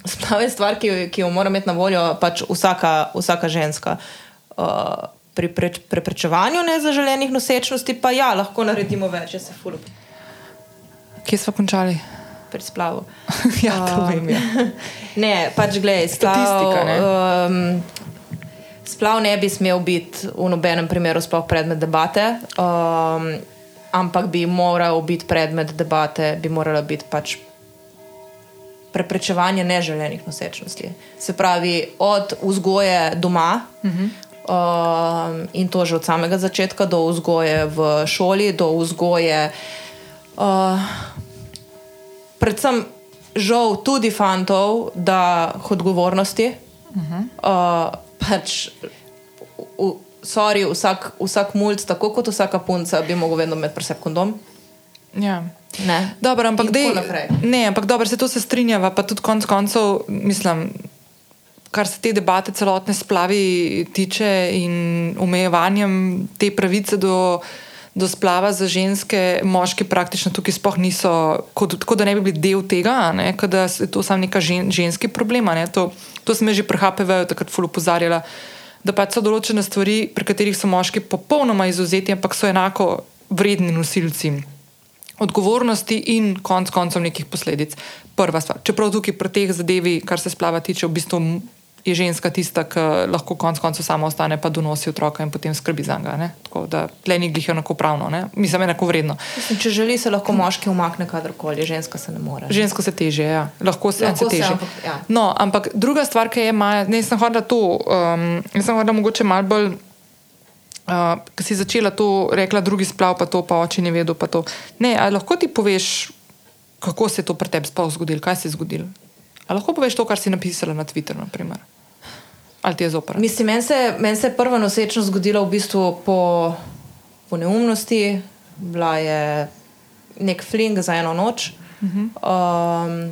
Splav je stvar, ki, ki jo mora imeti na voljo pač vsaka, vsaka ženska. Uh, pri pre, preprečevanju nezaželenih nosečnosti pa ja, lahko naredimo več, če se fulub. Kje smo končali? Pri splavu. ja, to um, vem. Ja. ne, pač gledaj, statistika. Splav, um, Splav ne bi smel biti v nobenem primeru sploh predmet debate, um, ampak bi moral biti predmet debate, bi morala biti pač preprečevanje neželenih nosečnosti. Se pravi, od vzgoje doma. Uh -huh. Um, in to že od samega začetka, do vzgoje v šoli, do vzgoje, uh, predvsem, žal, tudi fantov, da odgovornosti. Uh -huh. uh, pač, v, sorry, vsak, vsak mulj, tako kot vsaka punca, bi lahko vedno imel preseb kondom. Ja. Ne. Dobro, ampak dej, ne, ampak dobro, se to se strinjava, pa tudi konec koncev, mislim, kar se te debate celotne splavi tiče in omejevanjem te pravice do, do splava za ženske, moški praktično tukaj sploh niso, kot, kot da ne bi bili del tega, da je to samo neka žen, ženski problem. Ne, to, to sem že pri HPV-ju takrat ful upozarjala, da pač so določene stvari, pri katerih so moški popolnoma izuzeti, ampak so enako vredni nosilci. Odgovornosti in konc koncev nekih posledic. Prva stvar. Čeprav tukaj pri teh zadevi, kar se splava tiče, v bistvu je ženska tista, ki lahko konec koncev sama ostane, pa donosi otroka in potem skrbi za njega. Tako da tle ni glih enako pravno, ne? mislim, enako vredno. Mislim, če želi, se lahko moški umakne kadarkoli, ženska se ne more. Žensko se teže, ja. lahko se, lahko se teže. Ampak, ja. no, ampak druga stvar, ki je Maja, ne sem hodila to, um, sem hodila mogoče mal bolj. Uh, ki si začela to, rekla drugi splav, pa to, pa oči ne vedo. Ne, lahko ti poveš, kako se je to pri tebi sploh zgodilo, kaj se je zgodilo? Ali lahko poveš to, kar si napisala na Twitterju? Naprimer? Ali ti je zopr? Mislim, meni se, men se je prva nosečnost zgodila v bistvu po, po neumnosti, bila je nek fling za eno noč. Uh -huh. um,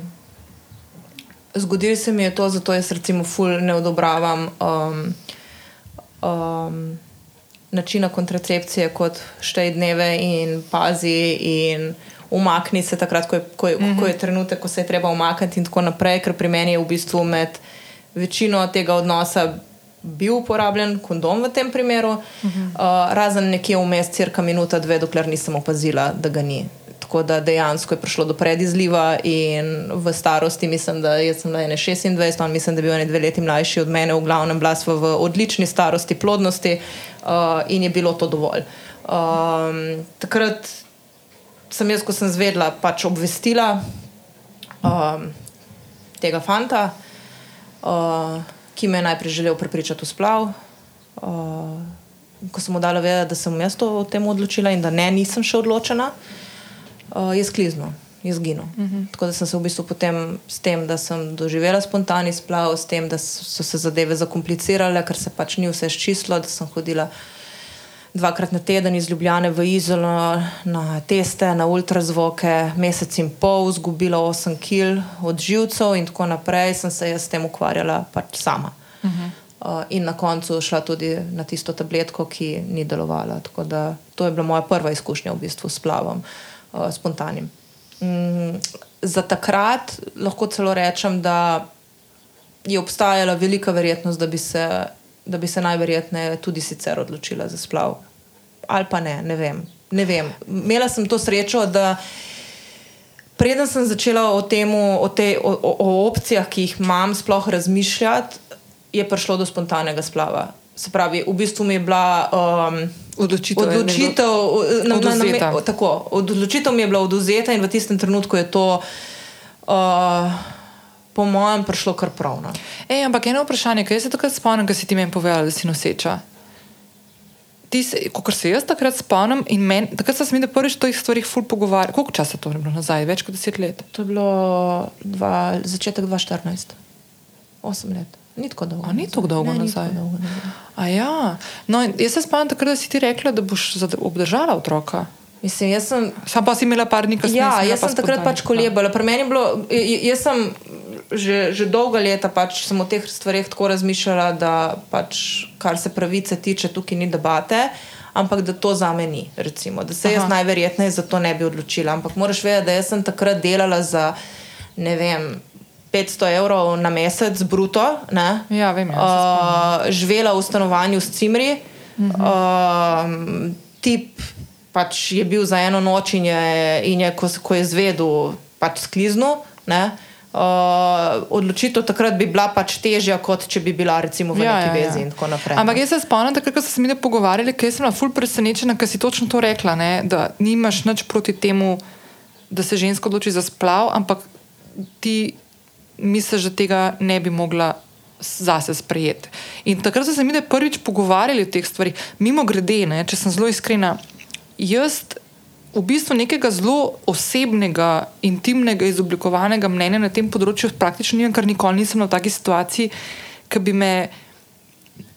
zgodil se mi je to, zato jaz recimo ful ne odobravam um, um, načina kontracepcije kot štej dneve in pazi in umakni se takrat, ko je, ko je, uh -huh. ko je mhm. trenutek, ko se je treba umakniti in tako naprej, ker pri meni je v bistvu med večino tega odnosa bil uporabljen kondom v tem primeru, uh -huh. uh, razen nekje vmes, crka minuta, dve, dokler nisem opazila, da ga ni. Tako da dejansko je prišlo do predizliva in v starosti, mislim, da sem na 26, on mislim, da je bil dve leti mlajši od mene, v glavnem bila sva v odlični starosti plodnosti uh, in je bilo to dovolj. Um, takrat sem jaz, ko sem zvedla, pač obvestila um, tega fanta uh, ki me je najprej želel prepričati v splav. Uh, ko sem mu dala vedeti, da sem jaz to o tem odločila in da ne, nisem še odločena, uh, je sklizno, je zginil. Uh mhm. -huh. Tako da sem se v bistvu potem s tem, da sem doživela spontani splav, s tem, da so se zadeve zakomplicirale, ker se pač ni vse ščistilo, da sem hodila dvakrat na teden iz Ljubljane v Izolo na teste, na ultrazvoke, mesec in pol, izgubila 8 kg od živcev in tako naprej, sem se jaz s tem ukvarjala pač sama. Uh -huh. uh, in na koncu šla tudi na tisto tabletko, ki ni delovala. Tako da to je bila moja prva izkušnja v bistvu s plavom, uh, spontanim. Mm, za takrat lahko celo rečem, da je obstajala velika verjetnost, da bi se, da bi se najverjetneje tudi sicer odločila za splav. Ali pa ne, ne vem. ne vem. Imela sem to srečo, da preden sem začela o tem, o, te, o, o, opcijah, ki jih imam, sploh razmišljati, je prišlo do spontanega splava. Se pravi, v bistvu mi je bila. Um, Odločitev, odločitev, na, na, na, na, tako, odločitev mi je bila oduzeta in v tistem trenutku je to, uh, po mojem, prišlo kar pravno. Ej, ampak eno vprašanje, kaj se takrat spomnim, ko si ti meni povedala, da si noseča. Ti kot se jaz takrat spomnim, in men, takrat sem se mi, da prvič o teh stvarih ful pogovarjal. Koliko časa to je bilo nazaj? Več kot deset let. To je bilo dva, začetek 2014, osem let. Ni tako dolgo. A ni tako dolgo ne, nazaj? tako dolgo nazaj. Ja. No, jaz se spomnim takrat, da si ti rekla, da boš obdržala otroka. Mislim, jaz sem Sam pa si imela par dni kasneje. Ja, si imela jaz pa sem takrat spontanih. pač kolebala. Pri meni je bilo, j- jaz sem že, že dolga leta pač sem o teh stvareh tako razmišljala, da pač, kar se pravice tiče, tukaj ni debate. Ampak da to za me ni, recimo. da se jaz Aha. najverjetneje za to ne bi odločila. Ampak moraš vedeti, da jaz sem takrat delala za ne vem, 500 evrov na mesec, bruto. Ne? Ja, vem, ja, uh, živela v stanovanju s cimri. -huh. uh, tip pač je bil za eno noč in je, in je ko, ko je zvedel, pač skliznil. ne. Uh, odločitev takrat bi bila pač težja, kot če bi bila recimo v ja, neki vezi in tako naprej. Ampak jaz se spomnim, takrat, ko smo se mi pogovarjali, ker sem bila ful presenečena, ker si točno to rekla, ne, da nimaš nič proti temu, da se ženska odloči za splav, ampak ti misliš, da tega ne bi mogla zase sprejeti. In takrat so se mi prvič pogovarjali o teh stvarih. Mimo grede, ne, če sem zelo iskrena, jaz v bistvu nekega zelo osebnega, intimnega, izoblikovanega mnenja na tem področju praktično nimam, ker nikoli nisem v taki situaciji, ki bi me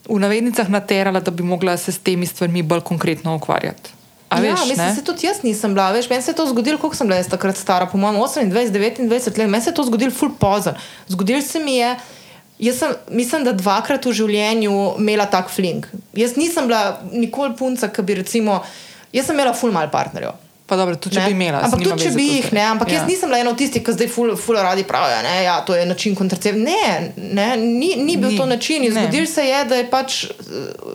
v navednicah naterala, da bi mogla se s temi stvarmi bolj konkretno ukvarjati. A ja, veš, mislim, se tudi jaz nisem bila. Veš, meni se je to zgodilo, koliko sem bila jaz takrat stara, po mojem 28, 29 let. Meni se je to zgodilo full pozno. Zgodilo se mi je. Jaz sem, mislim, da dvakrat v življenju imela tak fling. Jaz nisem bila nikoli punca, ki bi recimo. Jaz sem imela full mal partnerjev. Pa dobro, tudi če Ne? bi imela. Ampak tudi, če bi jih, ne. Ampak ja. Ja. jaz nisem bila ena od tistih, ki zdaj ful, ful radi pravijo, da ja, to je način kontracepcije. Ne, ne, ni, ni bil Ni, to način. Zgodil se je, da je pač eh,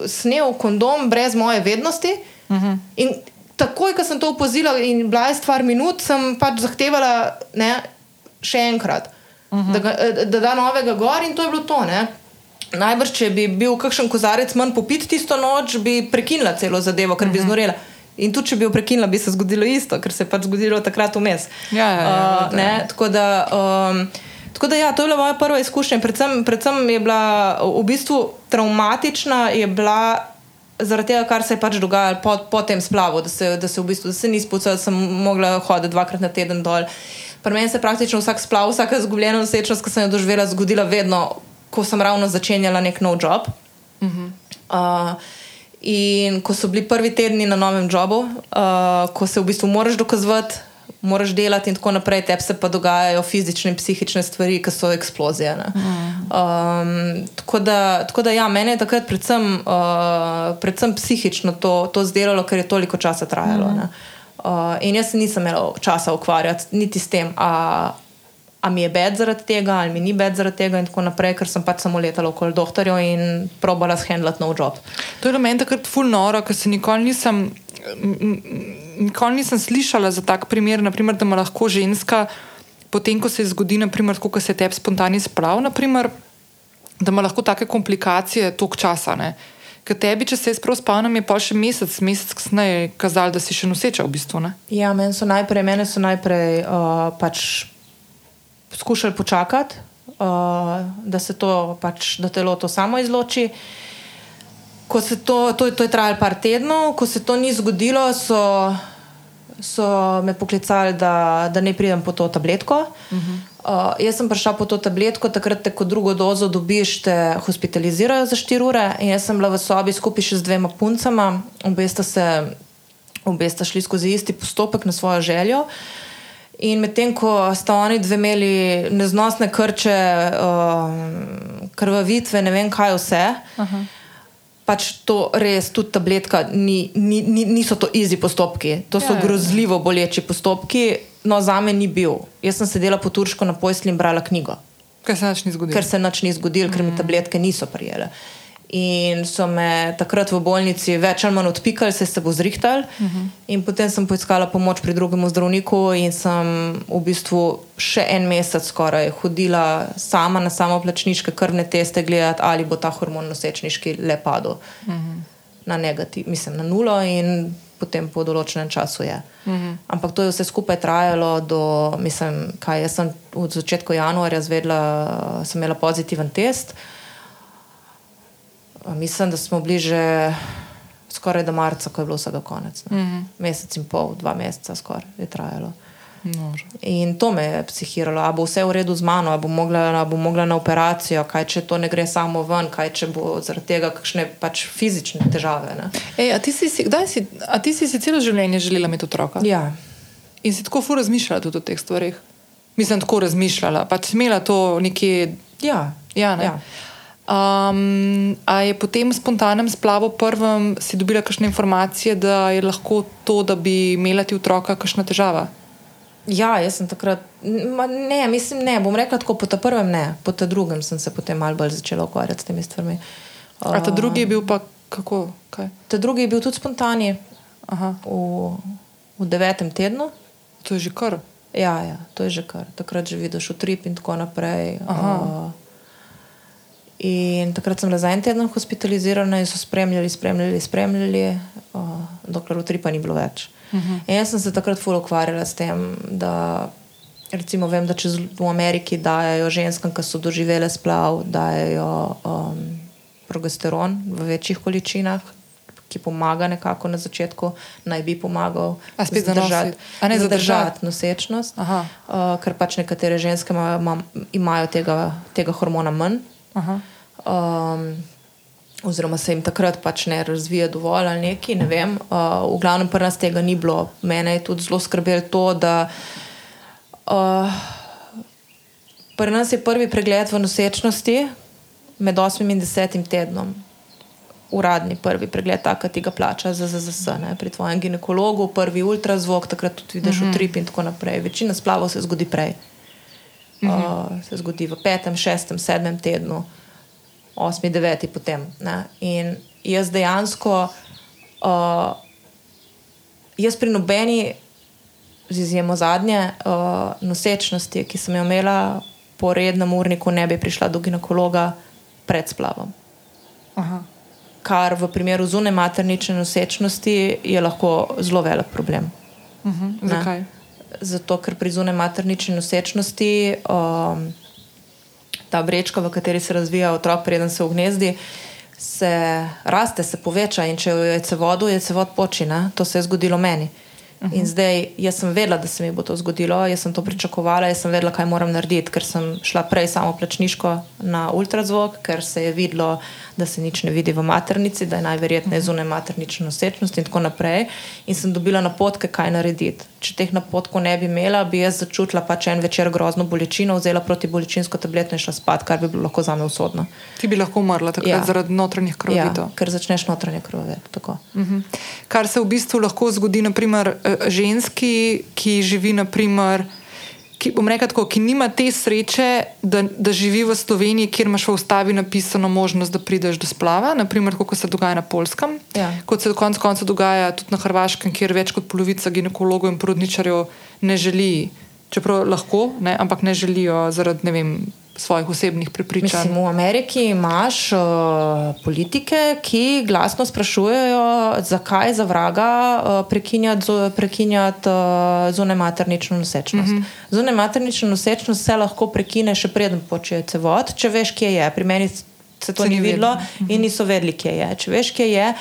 snel kondom brez moje vednosti. Uh Mhm. -huh. In takoj, ko sem to opazila in bila je stvar minut, sem pač zahtevala ne, še enkrat, uh Mhm. -huh. da, ga, eh, da da novega gor in to je bilo to. Ne. Najbrž, če bi bil kakšen kozarec manj popit tisto noč, bi prekinila celo zadevo, ker Mhm. bi znorela. In tudi, če bi jo prekinila, bi se zgodilo isto, ker se je pač zgodilo takrat vmes. Ja, ja, ja, Uh, ne, tako da. Um, Tako da, ja, to je bila moja prva izkušnja. Predvsem, predvsem je bila v bistvu traumatična, je bila zaradi tega, kar se je pač dogajalo po, po tem splavu, da se, da se v bistvu da se ni spucala, da sem mogla hoditi dvakrat na teden dol. Pri meni se je praktično vsak splav, vsaka izgubljena nosečnost, ki sem jo doživela, zgodila vedno, ko sem ravno začenjala nek nov job. Uh -huh. uh, in ko so bili prvi tedni na novem jobu, uh, ko se v bistvu moraš dokazovati, moraš delati in tako naprej, tebi se pa dogajajo fizične in psihične stvari, ki so eksplozije. ne. Um, tako, da, tako da, ja, mene je takrat predvsem, uh, predvsem psihično to, to zdelalo, ker je toliko časa trajalo. ne. Uh, in jaz se nisem imela časa ukvarjati niti s tem, a, a mi je bed zaradi tega, ali mi ni bed zaradi tega, in tako naprej, ker sem pač samo letala okoli doktorjev in probala shendlati nov job. To je bilo meni takrat ful noro, ker se nikoli nisem, nikoli nisem slišala za tak primer, naprimer, da ima lahko ženska, potem ko se zgodi, naprimer, tako kot se tebi spontani sprav, naprimer, da ima lahko take komplikacije tok časa. Ne? Ker tebi, če se jaz prav spomnim, je pa še mesec, mesec kasneje kazal, da si še noseča v bistvu. Ne? Ja, meni so najprej, mene so najprej uh, pač skušali počakati, uh, da se to, pač, da telo to samo izloči. Ko se to, to, to je trajalo par tednov, ko se to ni zgodilo, so, so me poklicali, da, da ne pridem po to tabletko. Uh -huh. uh, jaz sem prišla po to tabletko, takrat te kot drugo dozo dobiš, te hospitalizirajo za 4 ure. In jaz sem bila v sobi skupaj še z dvema puncama, obe sta, se, obe sta šli skozi isti postopek na svojo željo. In medtem ko sta oni dve imeli neznosne krče, uh, krvavitve, ne vem kaj vse. Uh -huh pač to res, tudi tabletka, ni, ni, ni, niso to izi postopki, to so ja, ja, grozljivo boleči postopki. No, za me ni bil. Jaz sem sedela po turško na posli in brala knjigo. Ker se nič ni zgodilo. Ker se nič ni zgodilo, mm. ker mi mm. tabletke niso prijele. Uh, In so me takrat v bolnici več ali manj odpikali, se je bo zrihtal. Uh mhm. -huh. In potem sem poiskala pomoč pri drugem zdravniku in sem v bistvu še en mesec skoraj hodila sama na samoplačniške krvne teste, gledati, ali bo ta hormon nosečniški le padel uh mhm. -huh. na negativ, mislim na nulo. In potem po določenem času je. Uh mhm. -huh. Ampak to je vse skupaj trajalo do, mislim, kaj jaz sem v začetku januarja zvedla, sem imela pozitiven test. Mislim, da smo bili že skoraj do marca, ko je bilo vsega konec. Mm -hmm. Mesec in pol, dva meseca skoraj je trajalo. Nože. In to me je psihiralo, ali bo vse v redu z mano, ali bom mogla, bo mogla na operacijo, kaj če to ne gre samo ven, kaj če bo zaradi tega kakšne pač fizične težave. Ej, a, ti si, si, a ti si si celo življenje želela imeti otroka? Ja. In si tako fu razmišljala tudi o teh stvarih? Mislim, tako razmišljala, pač imela to nekje. Ja, ja, ne? ja. Um, a je po tem spontanem splavu prvem si dobila kakšne informacije, da je lahko to, da bi imela ti otroka, kakšna težava? Ja, jaz sem takrat. Ne, mislim, ne. Bom rekla tako, po tem prvem ne, po tem drugem sem se potem malo bolj začela ukvarjati s temi stvarmi. Uh, a ta drugi je bil pa kako? Kaj? Ta drugi je bil tudi spontan, v, v devetem tednu. To je že kar. Ja, ja, to je že kar. Takrat že vidiš utrip in tako naprej. Uh, In takrat sem bila za en teden hospitalizirana in so spremljali, spremljali, spremljali, uh, dokler utripa ni bilo več. Uh mhm. -huh. Jaz sem se takrat fully ukvarjala s tem, da recimo vem, da če v Ameriki dajo ženskam, ki so doživele splav, dajo um, progesteron v večjih količinah. Ki pomaga nekako na začetku, naj bi pomagal zadržati, ne zadržati nosečnost, uh, ker pač nekatere ženske imajo, imajo tega, tega hormona manj. Um, oziroma se jim takrat pač ne razvija dovolj ali nekaj, ne vem. Uh, v glavnem, pri nas tega ni bilo. Mene je tudi zelo skrbelo to, da uh, pri nas je prvi pregled v nosečnosti med 8 in 10 tednom. Uradni prvi pregled, tako da ti ga plača za ZZS, ne? pri tvojem ginekologu, prvi ultrazvok, takrat tudi vidiš mm -hmm. utrip in tako naprej. Večina splavov se zgodi prej. -huh. Mhm. uh, se zgodi v petem, šestem, sedmem tednu, osmi, deveti, potem. Ne? In jaz dejansko, uh, jaz pri nobeni, z izjemo zadnje, uh, nosečnosti, ki sem jo imela po rednem urniku, ne bi prišla do ginekologa pred splavom. Aha. Kar v primeru zunaj maternične nosečnosti je lahko zelo velik problem. Uh mhm. -huh. Zakaj? Zato ker pri zunaj maternični nosečnosti um, ta vrečka, v kateri se razvija otrok, preden se v gnezdi, se raste, se poveča in če je cevodu, je cevod počina. To se je zgodilo meni. -huh. In zdaj, jaz sem vedela, da se mi bo to zgodilo, jaz sem to pričakovala, jaz sem vedela, kaj moram narediti, ker sem šla prej samo plačniško na ultrazvok, ker se je videlo, da se nič ne vidi v maternici, da je najverjetneje mhm. zunaj maternične nosečnosti in tako naprej. In sem dobila napotke, kaj narediti. Če teh napotkov ne bi imela, bi jaz začutila pač en večer grozno bolečino, vzela proti bolečinsko tableto in šla spat, kar bi bilo lahko za me usodno. Ti bi lahko umrla takrat ja. zaradi notranjih krvavitev. Ja, ker začneš notranje krvavitev. Uh -huh. Kar se v bistvu lahko zgodi, naprimer, Eh, ženski, ki živi, naprimer, ki, rekla, tako, ki nima te sreče, da, da živi v Sloveniji, kjer imaš v ustavi napisano možnost, da prideš do splava, naprimer, kot se dogaja na Polskem, ja. kot se konca konca dogaja tudi na Hrvaškem, kjer več kot polovica ginekologov in porodničarjev ne želi, čeprav lahko, ne, ampak ne želijo zaradi ne vem svojih osebnih prepričanj. Mislim, v Ameriki imaš uh, politike, ki glasno sprašujejo, zakaj za vraga uh, prekinjati, prekinjati uh, zunaj maternično nosečnost. Mm -hmm. Zunaj maternično nosečnost se lahko prekine še preden počne cevod, če veš, kje je. Pri meni se to se ni videlo mm -hmm. in niso vedeli, kje je. Če veš, kje je,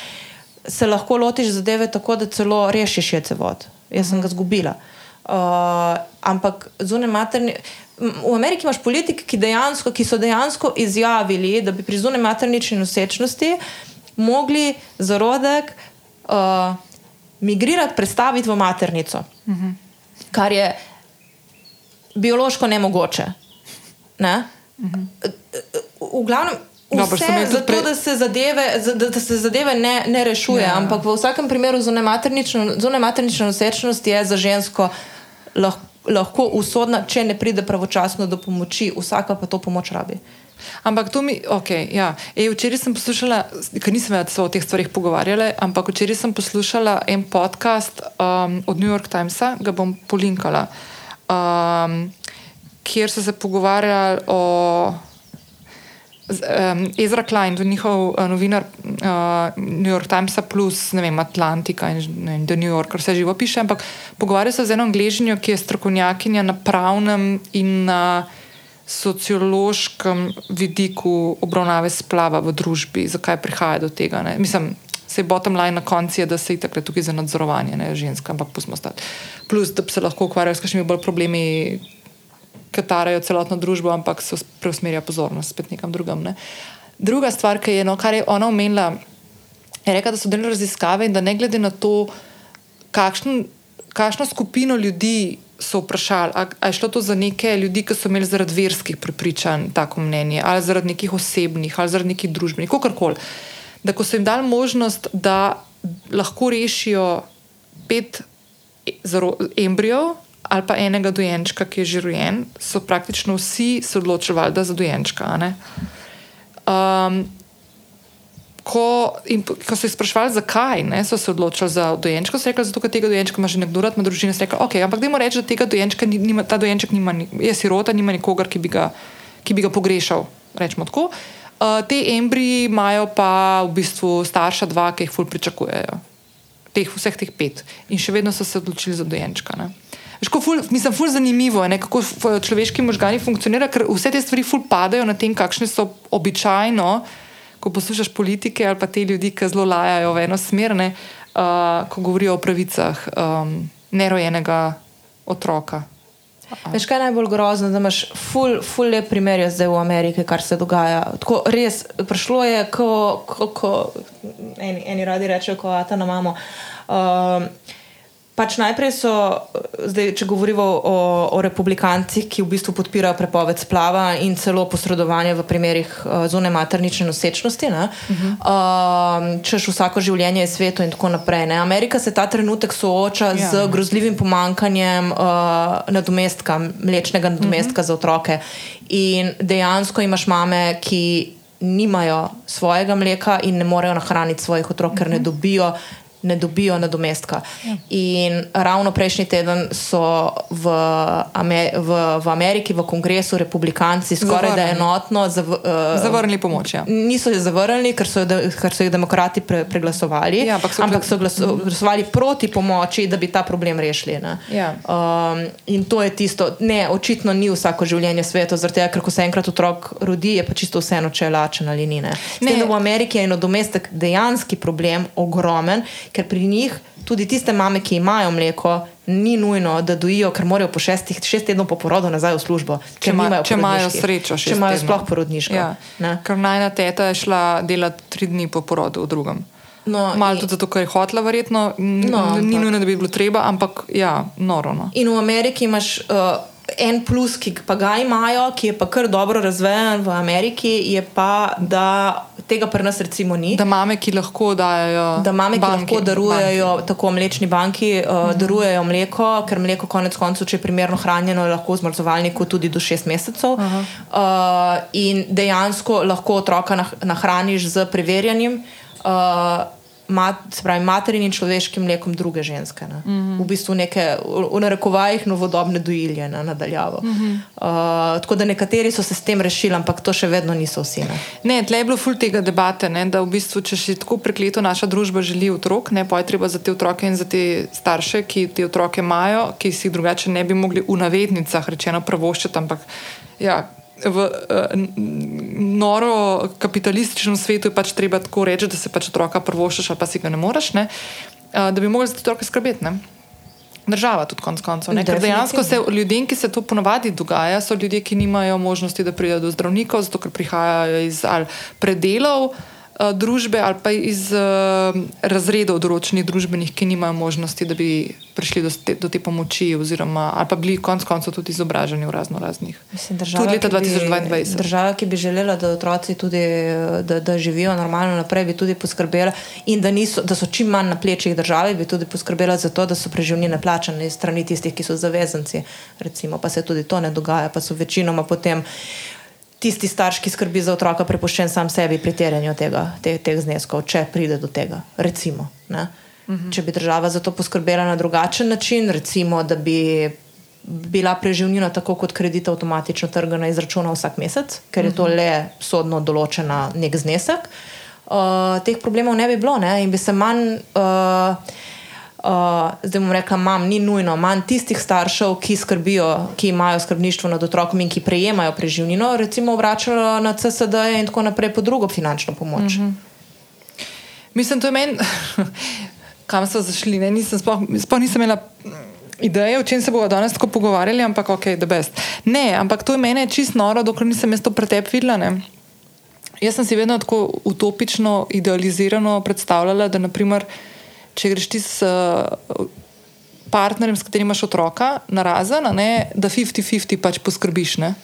se lahko lotiš zadeve tako, da celo rešiš je cevod. jaz sem ga izgubila. Uh, ampak zunaj materni. m, V Ameriki imaš politike, ki, dejansko, ki so dejansko izjavili, da bi pri zunaj maternični nosečnosti mogli zarodek uh, migrirati, prestaviti v maternico, uh -huh. kar je biološko nemogoče. Ne? Uh -huh. V glavnem. Dobro, so Vse zato, pre- da se zadeve, za- da, da se zadeve ne, ne rešuje, Ja. ampak v vsakem primeru zunaj maternična nosečnost je za žensko lahko, lahko usodna, če ne pride pravočasno do pomoči, vsaka pa to pomoč rabi. Ampak to mi, ok, ja. Ej, včeraj sem poslušala, ker nisem več o teh stvarih pogovarjala, ampak včeraj sem poslušala en podcast um, od New York Timesa, ga bom polinkala, um, kjer so se pogovarjali o. Um, Ezra Klein, to je njihov uh, novinar uh, New York Timesa, plus vem, Atlantika in vem, The New Yorker, vse živo piše. Ampak pogovarja se z eno angližnjo, ki je strokovnjakinja na pravnem in na sociološkem vidiku obravnave splava v družbi, zakaj prihaja do tega. Ne? Mislim, se bottom line na koncu je, da se itak tukaj za nadzorovanje ne, žensk, ampak pustimo stati. Plus, da se lahko ukvarjali s kakšnimi bolj problemi ki tarajo celotno družbo, ampak se preusmerja pozornost spet nekam drugam. Ne. Druga stvar, ki je, no, je ona omenila, je rekla, da so delali raziskave in da ne glede na to, kakšen, kakšno skupino ljudi so vprašali, a, a je šlo to za neke ljudi, ki so imeli zaradi verskih prepričanj tako mnenje, ali zaradi nekih osebnih, ali zaradi nekih družbenih, kakorkoli. Da ko so jim dali možnost, da lahko rešijo pet e- embrijev ali pa enega dojenčka, ki je že rojen, so praktično vsi se odločili, da za dojenčka. Um, ko, in, ko so jih sprašvali, zakaj ne, so se odločili za dojenčka, so rekli, zato ker tega dojenčka ima že nekdo ima družina. Rekli, okay, ampak dajmo reči, da tega dojenčka ni, nima, ta dojenček nima, ni- je sirota, nima nikogar, ki bi ga, ki bi ga pogrešal. Rečemo tako. Uh, te embriji imajo pa v bistvu starša dva, ki jih ful pričakujejo. Teh, vseh teh pet. In še vedno so se odločili za dojenčka. Ne. Veš, ko Ful, mislim, ful zanimivo je, ne, kako človeški možgani funkcionirajo, ker vse te stvari ful padajo na tem, kakšne so običajno, ko poslušaš politike ali pa te ljudi, ki zelo lajajo v eno smer, ne, uh, ko govorijo o pravicah um, nerojenega otroka. Veš, kaj je najbolj grozno, da imaš ful, ful lep primer zdaj v Ameriki, kar se dogaja. Tako res, prišlo je, ko, ko, ko eni, eni radi rečejo, ko ata na mamo. Um, Pač najprej so, zdaj, če govorimo o, o republikancih, ki v bistvu podpirajo prepoved splava in celo posredovanje v primerih uh, zunaj maternične nosečnosti, ne, uh -huh. uh, češ vsako življenje je sveto in tako naprej. Ne. Amerika se ta trenutek sooča Ja. ja. z grozljivim pomankanjem uh, nadomestka, mlečnega nadomestka uh -huh. za otroke. In dejansko imaš mame, ki nimajo svojega mleka in ne morejo nahraniti svojih otrok, ker ne dobijo. Ne dobijo nadomestka. In ravno prejšnji teden so v, Ame v, v Ameriki, v kongresu, republikanci skoraj da Zavrnili. enotno zav, uh, Zavrnili pomoč. Ja. Niso jo zavrnili, ker so, jo de- ker so jih demokrati pre, preglasovali, Ja, ampak so ampak so glaso, glasovali proti pomoči, da bi ta problem rešili. ne. Ja. Um, in to je tisto, ne, očitno ni vsako življenje sveto, zaradi tega, ker ko se enkrat otrok rodi, je pa čisto vseeno, če je lačen ali ni. Ne. S Ne. Tem, da v Ameriki je nadomestek dejanski problem, ogromen, ker pri njih tudi tiste mame, ki imajo mleko, ni nujno, da dojijo, ker morajo po šestih, šest tednov po porodu nazaj v službo. Če, ker ima, nimajo če imajo srečo, Če imajo sploh porodniško. Ja. ne. Ker najna teta je šla delati tri dni po porodu v drugem. No, Malo in- tudi zato, ker je hotela, verjetno, No, ni ampak- nujno, da bi bilo treba, ampak ja, noro. No. In v Ameriki imaš uh, en plus, ki pa ga imajo, ki je pa kar dobro razvejan v Ameriki, je pa, da tega pri nas recimo ni. Da mame, ki lahko dajo. Da mame, ki banki, lahko darujejo, banki. tako mlečni banki, uh, uh -huh. darujejo mleko, ker mleko, konec koncev, če je primerno hranjeno, je lahko v zmrzovalniku tudi do šest mesecev. Uh -huh. uh, in dejansko lahko otroka nah nahraniš z preverjanjem. Uh, Mat, pravi, materinim človeškim mlekom druge ženske. Uh -huh. V bistvu neke, v, narekovajih, novodobne dojilje na nadaljavo. Uh -huh. uh, tako da nekateri so se s tem rešili, ampak to še vedno niso vsi. Ne. Ne, tle je bilo ful tega debate, ne, da v bistvu, če še tako prekleto naša družba želi otrok, ne, pa je treba za te otroke in za te starše, ki te otroke imajo, ki si jih drugače ne bi mogli v navednicah rečeno pravoščiti, ampak ja. V uh, noro kapitalističnem svetu je pač treba tako reči, da se pač otroka prvoščeš, ali pa si ga ne moreš, ne, uh, da bi mogli za otroke skrbeti. Ne. Država tudi konec koncev. Ker dejansko se ljudem, ki se to ponavadi dogaja, so ljudje, ki nimajo možnosti, da pridejo do zdravnikov, zato ker prihajajo iz predelov družbe ali pa iz uh, razredov določenih družbenih, ki nimajo možnosti, da bi prišli do te, do te pomoči, oziroma ali pa bili konec koncev tudi izobraženi v razno raznih. Mislim, država, Tudi leta ki bi- 2022. Država, ki bi želela, da otroci tudi da, da živijo normalno naprej, bi tudi poskrbela in da, niso, da so čim manj na plečih države, bi tudi poskrbela za to, da so preživnine plačane strani tistih, ki so zavezanci. Recimo, pa se tudi to ne dogaja, pa so večinoma potem. Tisti starš, ki skrbi za otroka, prepuščen sam sebi pri terjanju tega, te, teh zneskov, če pride do tega. Recimo, ne. Mhm. Če bi država za to poskrbela na drugačen način, recimo, da bi bila preživnina tako kot kredit avtomatično trgana iz računa vsak mesec, ker je to le sodno določena nek znesek, uh, teh problemov ne bi bilo ne? in bi se manj. Uh, Uh, zdaj bom rekla, mam, ni nujno, manj tistih staršev, ki skrbijo, ki imajo skrbništvo nad otrokom in ki prejemajo preživnino, recimo vračalo na CSD in tako naprej po drugo finančno pomoč. Mm -hmm. Mislim, to je meni, kam so zašli. Ne? Nisem, sploh, sploh nisem imela ideje, o čem se bomo danes tako pogovarjali, ampak ok, da best. Ne, ampak to je meni čist noro, dokler nisem jaz to pretep videla. Ne? Jaz sem si vedno tako utopično, idealizirano predstavljala, da naprimer, če greš ti s uh, partnerjem, s katerim imaš otroka, na razen, a ne, da 50-50 pač poskrbiš. Ne?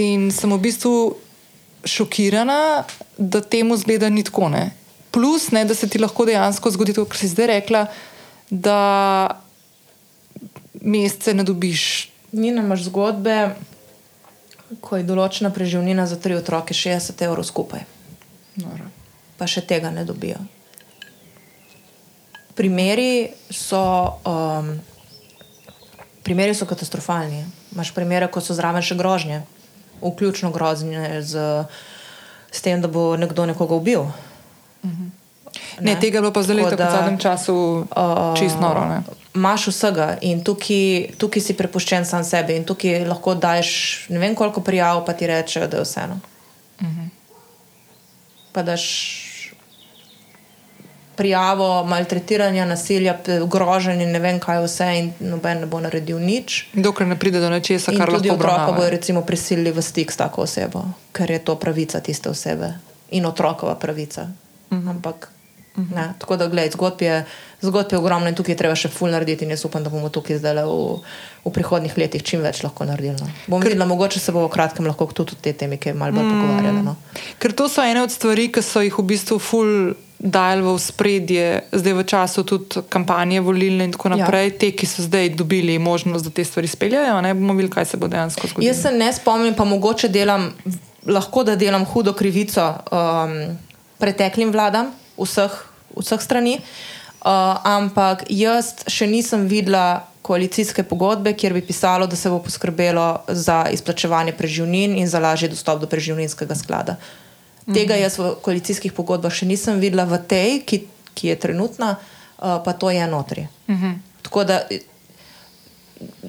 In sem v bistvu šokirana, da temu zgleda ni tako. Ne? Plus, ne, da se ti lahko dejansko zgodi to, kar si zdaj rekla, da mesece ne dobiš. Ni nam zgodbe, ko je določena preživnina za tri otroke 60 evrov skupaj, Noro. pa še tega ne dobijo. Primeri so, um, primeri so katastrofalni. Imáš primere, ko so zraven še grožnje, vključno grožnje z, s tem, da bo nekdo nekoga ubil. Ne, tega je bilo pa zdaj Tako tako v da, zadnjem času uh, čist noro. Ne? Imáš vsega in tukaj, tukaj si prepuščen sam sebi, in tukaj lahko daš ne vem koliko prijav, pa ti rečejo, da je vseeno. Uh -huh. Pa daš prijavo maltretiranja, nasilja, groženja, ne vem kaj vse, in noben ne bo naredil nič. Dokler ne pride do nečesa, kar tudi lahko otroka obravnava. bojo recimo prisilili v stik s tako osebo, ker je to pravica tiste osebe in otrokova pravica. Uh -huh. Ampak, uh -huh. ne, tako da, gledaj, zgodb je, zgodb je ogromno in tukaj je treba še ful narediti in jaz upam, da bomo tukaj zdaj v, v prihodnih letih čim več lahko naredili. No. Bom videla, mogoče se bo v kratkem lahko tudi o tej temi kaj malo bolj mm. pogovarjali. No. Ker to so ene od stvari, ki so jih v bistvu ful dajali v spredje, zdaj v času tudi kampanje volilne in tako Ja. naprej. Ja. Te, ki so zdaj dobili možnost, da te stvari speljajo, ne bomo videli, kaj se bo dejansko zgodilo. Jaz se ne spomnim, pa mogoče delam, lahko da delam hudo krivico um, preteklim vladam, vseh, vseh strani, uh, ampak jaz še nisem videla koalicijske pogodbe, kjer bi pisalo, da se bo poskrbelo za izplačevanje preživnin in za lažji dostop do preživninskega sklada. Tega jaz v koalicijskih pogodbah še nisem videla, v tej, ki, ki je trenutna, uh, pa to je notri. Tako da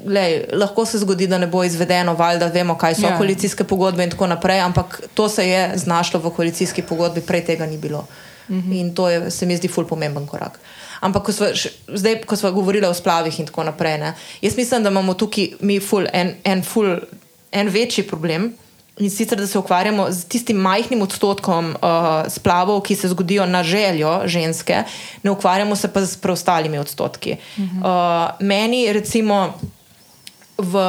Lej, lahko se zgodi, da ne bo izvedeno, valjda vemo, kaj so Ja. koalicijske pogodbe in tako naprej, ampak to se je znašlo v koalicijski pogodbi, prej tega ni bilo. Mm -hmm. In to je, se mi zdi, ful pomemben korak. Ampak, ko sva, š- zdaj, ko smo govorili o splavih in tako naprej, ne, jaz mislim, da imamo tukaj mi ful, en, en, ful, en večji problem. In sicer, da se ukvarjamo z tistim majhnim odstotkom uh, splavov, ki se zgodijo na željo ženske, ne ukvarjamo se pa z preostalimi odstotki. Uh -huh. uh, meni, recimo, v,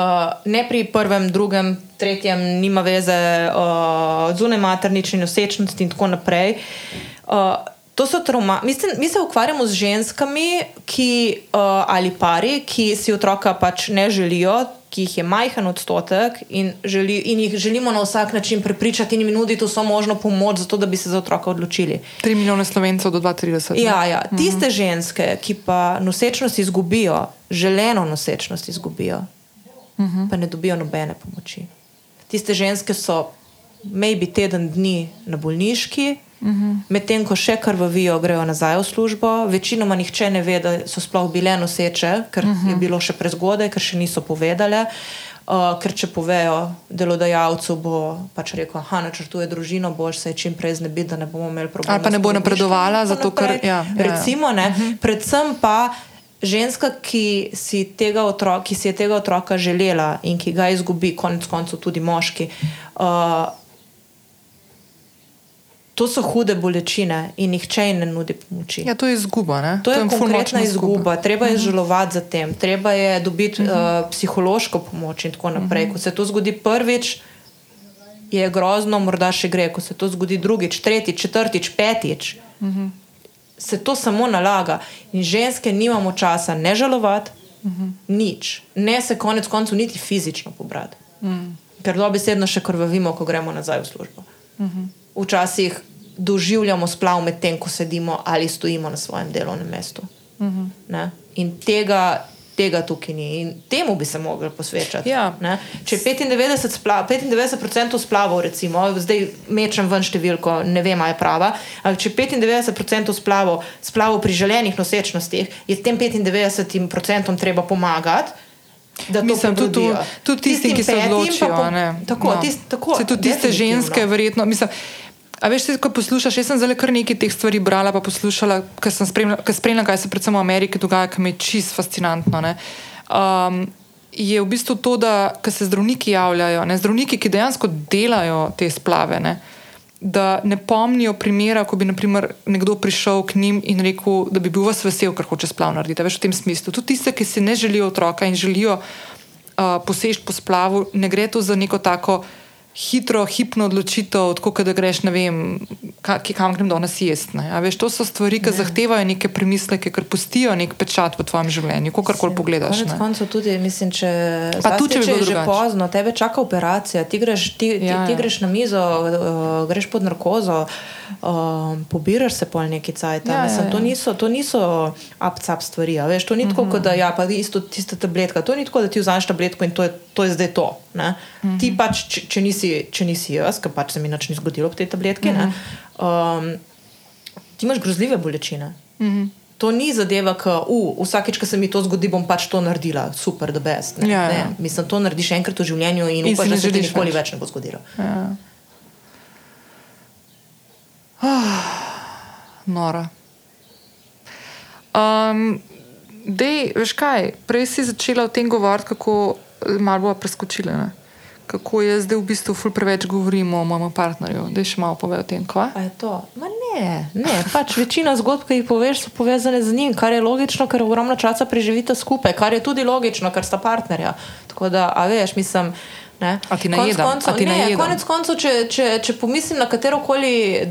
ne pri prvem, drugem, tretjem, nima veze, uh, zunaj maternične nosečnosti in tako naprej. Uh, to so trauma. Mislim, mi se ukvarjamo z ženskami, ki, uh, ali pari, ki si otroka pač ne želijo. Ki jih je majhen odstotek, in, želi, in jih želimo na vsak način prepričati in jim nuditi vso možno pomoč, zato da bi se za otroka odločili. 3 milijone slovencev do 2030. ne? Ja, ja. Tiste ženske, ki pa nosečnost izgubijo, želeno nosečnost izgubijo, -huh. pa ne dobijo nobene pomoči. Tiste ženske so, maybe teden dni na bolniški, uh -huh. medtem ko še krvavijo, grejo nazaj v službo. Večinoma nihče ne ve, da so sploh bile noseče, ker uh -huh. je bilo še prezgodaj, ker še niso povedale. Uh, ker če povejo delodajalcu, bo pač rekel, da načrtuje družino, boš se čim prej znebiti, da ne bomo imeli problema. Ali pa ne bo napredovala, zato ker- ja, ja, ja. Recimo, ne, predvsem pa ženska, ki si, tega otroka, ki si je tega otroka želela in ki ga izgubi, konec koncev tudi moški. Uh, To so hude bolečine in nihče jim ne nudi pomoči. Ja, to je izguba. Ne? To je ful konkretna močna izguba, treba je žalovati za tem, treba je dobiti uh, psihološko pomoč in tako naprej. Ko se to zgodi prvič, je grozno, morda še gre, ko se to zgodi drugič, tretjič, četrtič, petič, se to samo nalaga. In ženske nimamo časa ne žalovati, nič, ne se konec koncev niti fizično pobrati. Ker dobesedno še krvavimo, ko gremo nazaj v službo. Včasih doživljamo splav med tem, ko sedimo ali stojimo na svojem delovnem mestu. Ne? In tega, tega tukaj ni. In temu bi se mogli posvečati. Ja. Ne? Če je 95%, splav, 95 splavov, recimo, zdaj mečem ven številko, ne vem, ali je prava, ampak če je 95% splavov, splavov pri želenih nosečnostih, je tem 95% treba pomagati. Mislim, tudi, tudi tisti, ki se odločijo. po-. Tako, No. tist, tako. Se tudi tiste ženske, verjetno. Mislim, a veš, ti, ko poslušaš, jaz sem zelo kar nekaj teh stvari brala, pa poslušala, ker sem spremljala, ker spremljala, kaj se predvsem v Ameriki dogaja, ki mi je čist fascinantno. Um, je v bistvu to, da se zdravniki javljajo, ne, zdravniki, ki dejansko delajo te splave, ne, da ne pomnijo primera, ko bi naprimer, nekdo prišel k njim in rekel, da bi bil vas vesel, ker hoče splav narediti. Veš v tem smislu. Tudi tiste, ki si ne želijo otroka in želijo uh, posež po splavu, ne gre to za neko tako hitro, hipno odločitev, tako da greš, ne vem, ka, ki- kam grem danes jesti. ne. A Veš, to so stvari, ki zahtevajo neke premisleke, ker pustijo nek pečat v tvojem življenju, kakorkoli pogledaš. Konec ne. koncev tudi, mislim, če, Pa tudi, če bi če bilo je že drugače. pozno, tebe čaka operacija, ti greš, ti, ti, Ja, ti ja. greš na mizo, uh, greš pod narkozo, um, pobiraš se pol neki cajt. Ja, Ja, ja, mislim, ja. To niso, to niso up-up stvari. Veš, to ni tako, Mhm. kot da ja, pa isto tista tabletka. To ni tako, da ti vzameš tabletko in to je, to je zdaj to. Ne? Mhm. Ti pač, če, če, nisi, če nisi jaz, ker pač se mi nič ni zgodilo ob tej tabletki, Mhm. ne, um, ti imaš grozljive bolečine. Mhm. To ni zadeva, ki uh, vsakeč, ko se mi to zgodi, bom pač to naredila, super, da best. Ne, Ja, ja. ne. Mislim, to narediš enkrat v življenju in, In upaš, da se ti nikoli več. več ne bo zgodilo. Ja. Ah, nora. Um, dej, veš kaj, prej si začela o tem govoriti, kako malo bo preskočila. Ne? Kako je zdaj v bistvu ful preveč govorimo o mojem partnerju. Da še malo pove o tem, kva? A je to? Ma ne, ne, pač večina zgodb, ki jih poveš, so povezane z njim, kar je logično, ker ogromno časa preživite skupaj, kar je tudi logično, ker sta partnerja. Tako da, a veš, mislim. Ne. A ti Konec najedam, koncev- a ti ne, najedam. konec koncev, če, če, če pomislim na katero koli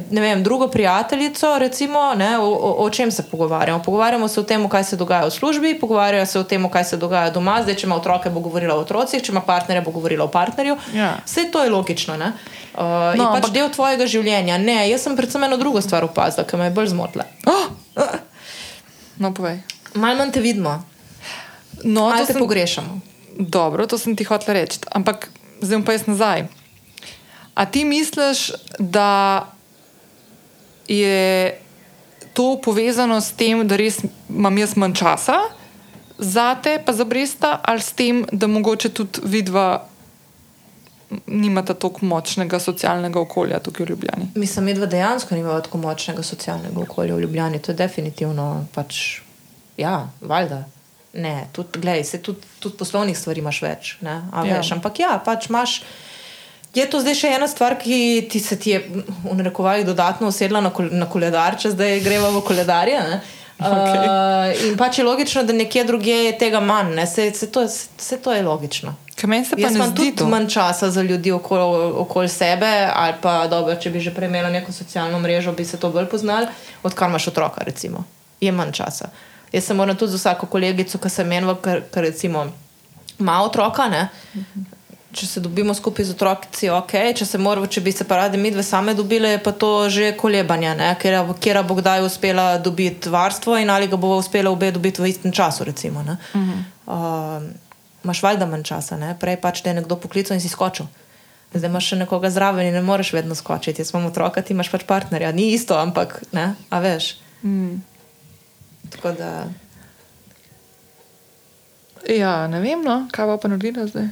ne vem, drugo prijateljico, recimo, ne, o, o, o čem se pogovarjamo? Pogovarjamo se o tem, kaj se dogaja v službi, pogovarjajo se o tem, kaj se dogaja doma. Zdaj, če ima otroke, bo govorila o otrocih, če ima partnerja, bo govorila o partnerju. Ja. Vse to je logično. Ne? Uh, No, no, pač ampak- del tvojega življenja. Ne, jaz sem predvsem eno drugo stvar opazila, ki me je bolj zmotila. Oh! No, povej. Malo manj te vidimo, No, malo to te sem, pogrešamo. dobro, to sem ti hotel reči. Ampak zdaj pa jaz nazaj. A ti misliš, da je to povezano s tem, da res imam jaz manj časa za te, pa za bresta, ali s tem, da mogoče tudi vidva nimata tako močnega socialnega okolja tukaj v Ljubljani? Mislim, medva dejansko nimajo tako močnega socialnega okolja v Ljubljani. To je definitivno pač, ja, valjda. Ne, tudi, glej, se tudi, tudi poslovnih stvari imaš več. Ne, Ja. veš, ampak ja, pač imaš. Je to zdaj še ena stvar, ki ti se ti je v narekovajih dodatno usedla na, kol na koledar, če zdaj gremo v koledarje. ne. Okej. Uh, in pač je logično, da nekje drugje je tega manj, ne? se, se, to, se, se to je logično. Ker meni se pa Jaz ne imam zdi tudi to. manj časa za ljudi okoli okol sebe, ali pa dobro, če bi že prej imela neko socialno mrežo, bi se to bolj poznali, odkar imaš otroka. Recimo. Je manj časa. Jaz se moram tudi z vsako kolegico, ki se menva, ker, ker recimo ima otroka. Ne? Če se dobimo skupaj z otroki, ok, če, se moramo, če bi se pa radi mi dve same dobile, je pa to že kolebanje, kjer bo kdaj uspela dobiti varstvo in ali ga bo uspela obe dobiti v istem času. Recimo, uh -huh. uh, Máš valjda manj časa, ne? prej pač te je nekdo poklical in si skočil. Zdaj imaš še nekoga zraven in ne moreš vedno skočiti. Jaz imam otroka, ti imaš pač partnerja. Ni isto, ampak ne, a veš. Mm. Tako da. Ja, ne vem, no, kaj bo pa naredila zdaj.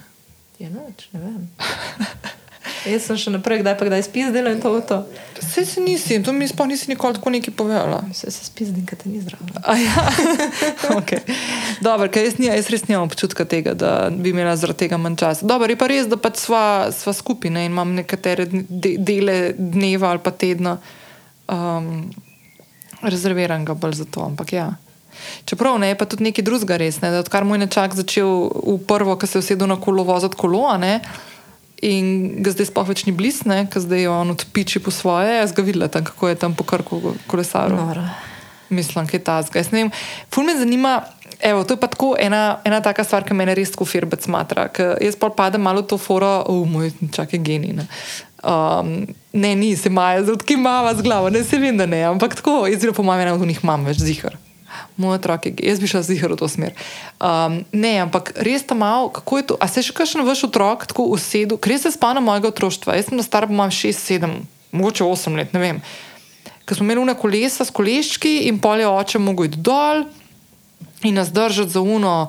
Je noč, ne vem. Jaz sem še naprej, kdaj pa kdaj spizdela in to je to. Vse se nisi, to mi sploh nisi nikoli tako nekaj povedala. Vse se spizdim, ker te ni zraven. A Ja. okay. Dobro, ker jaz, nija, jaz res nimam občutka tega, da bi imela zaradi tega manj časa. Dobro, je pa res, da pač sva, sva skupina in imam nekatere de, dele dneva ali pa tedna um, rezerviranega bolj za to. Ampak ja. Čeprav ne, je pa tudi nekaj drugega res. Ne, odkar moj nečak začel v prvo, ko se je usedel na kolo voziti kolo, a ne, in ga zdaj sploh več ni blisne, ker zdaj je on odpiči po svoje, jaz ga videla tam, kako je tam po krku kolesaril. Noro. Mislim, kaj ta zgaj. Ful me zanima, evo, to je pa tako ena, ena taka stvar, ki me res tako firbec smatra. Jaz pa padem malo to foro, v moj čak je genij. Ne. Um, ne, ni se maja, zato ki mama z glavo, ne se vem, da ne, ampak tako, jaz zelo pomagam, ena od njih imam več zihar. Moj otrok je, jaz bi šel zihar v to smer. Um, ne, ampak res tam malo, kako je to, a se še kakšen vaš otrok tako usedel, ker se spomnim mojega otroštva, jaz sem na star, imam 6-7, mogoče 8 let, ne vem. Ker smo imeli una kolesa s koleščki in pol je oče mogel iti dol in nas držati za uno,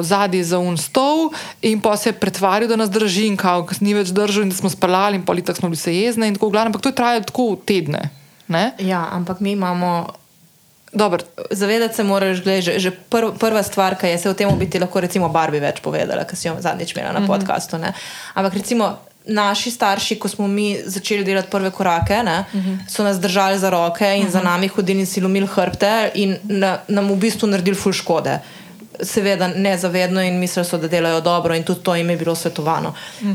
zadnji za un stol, in pa se je pretvarjal, da nas drži, in kao, ni več držal, in da smo spali, in pol tako smo bili se jezne, in tako v glavnem, ampak to je trajalo tako tedne. Ne? Ja, ampak mi imamo. Dobro, Zavedati se moraš, da je že, že prv, prva stvar, ki je se o tem bi ti lahko recimo Barbi več povedala, ki si jo zadnjič imela na podkastu. Ne? Ampak recimo naši starši, ko smo mi začeli delati prve korake, ne, so nas držali za roke in za nami hodili in si lomili hrbte in na, nam v bistvu naredili ful škode. Seveda nezavedno in mislili so, da delajo dobro, in tudi to jim je bilo svetovano. Uh,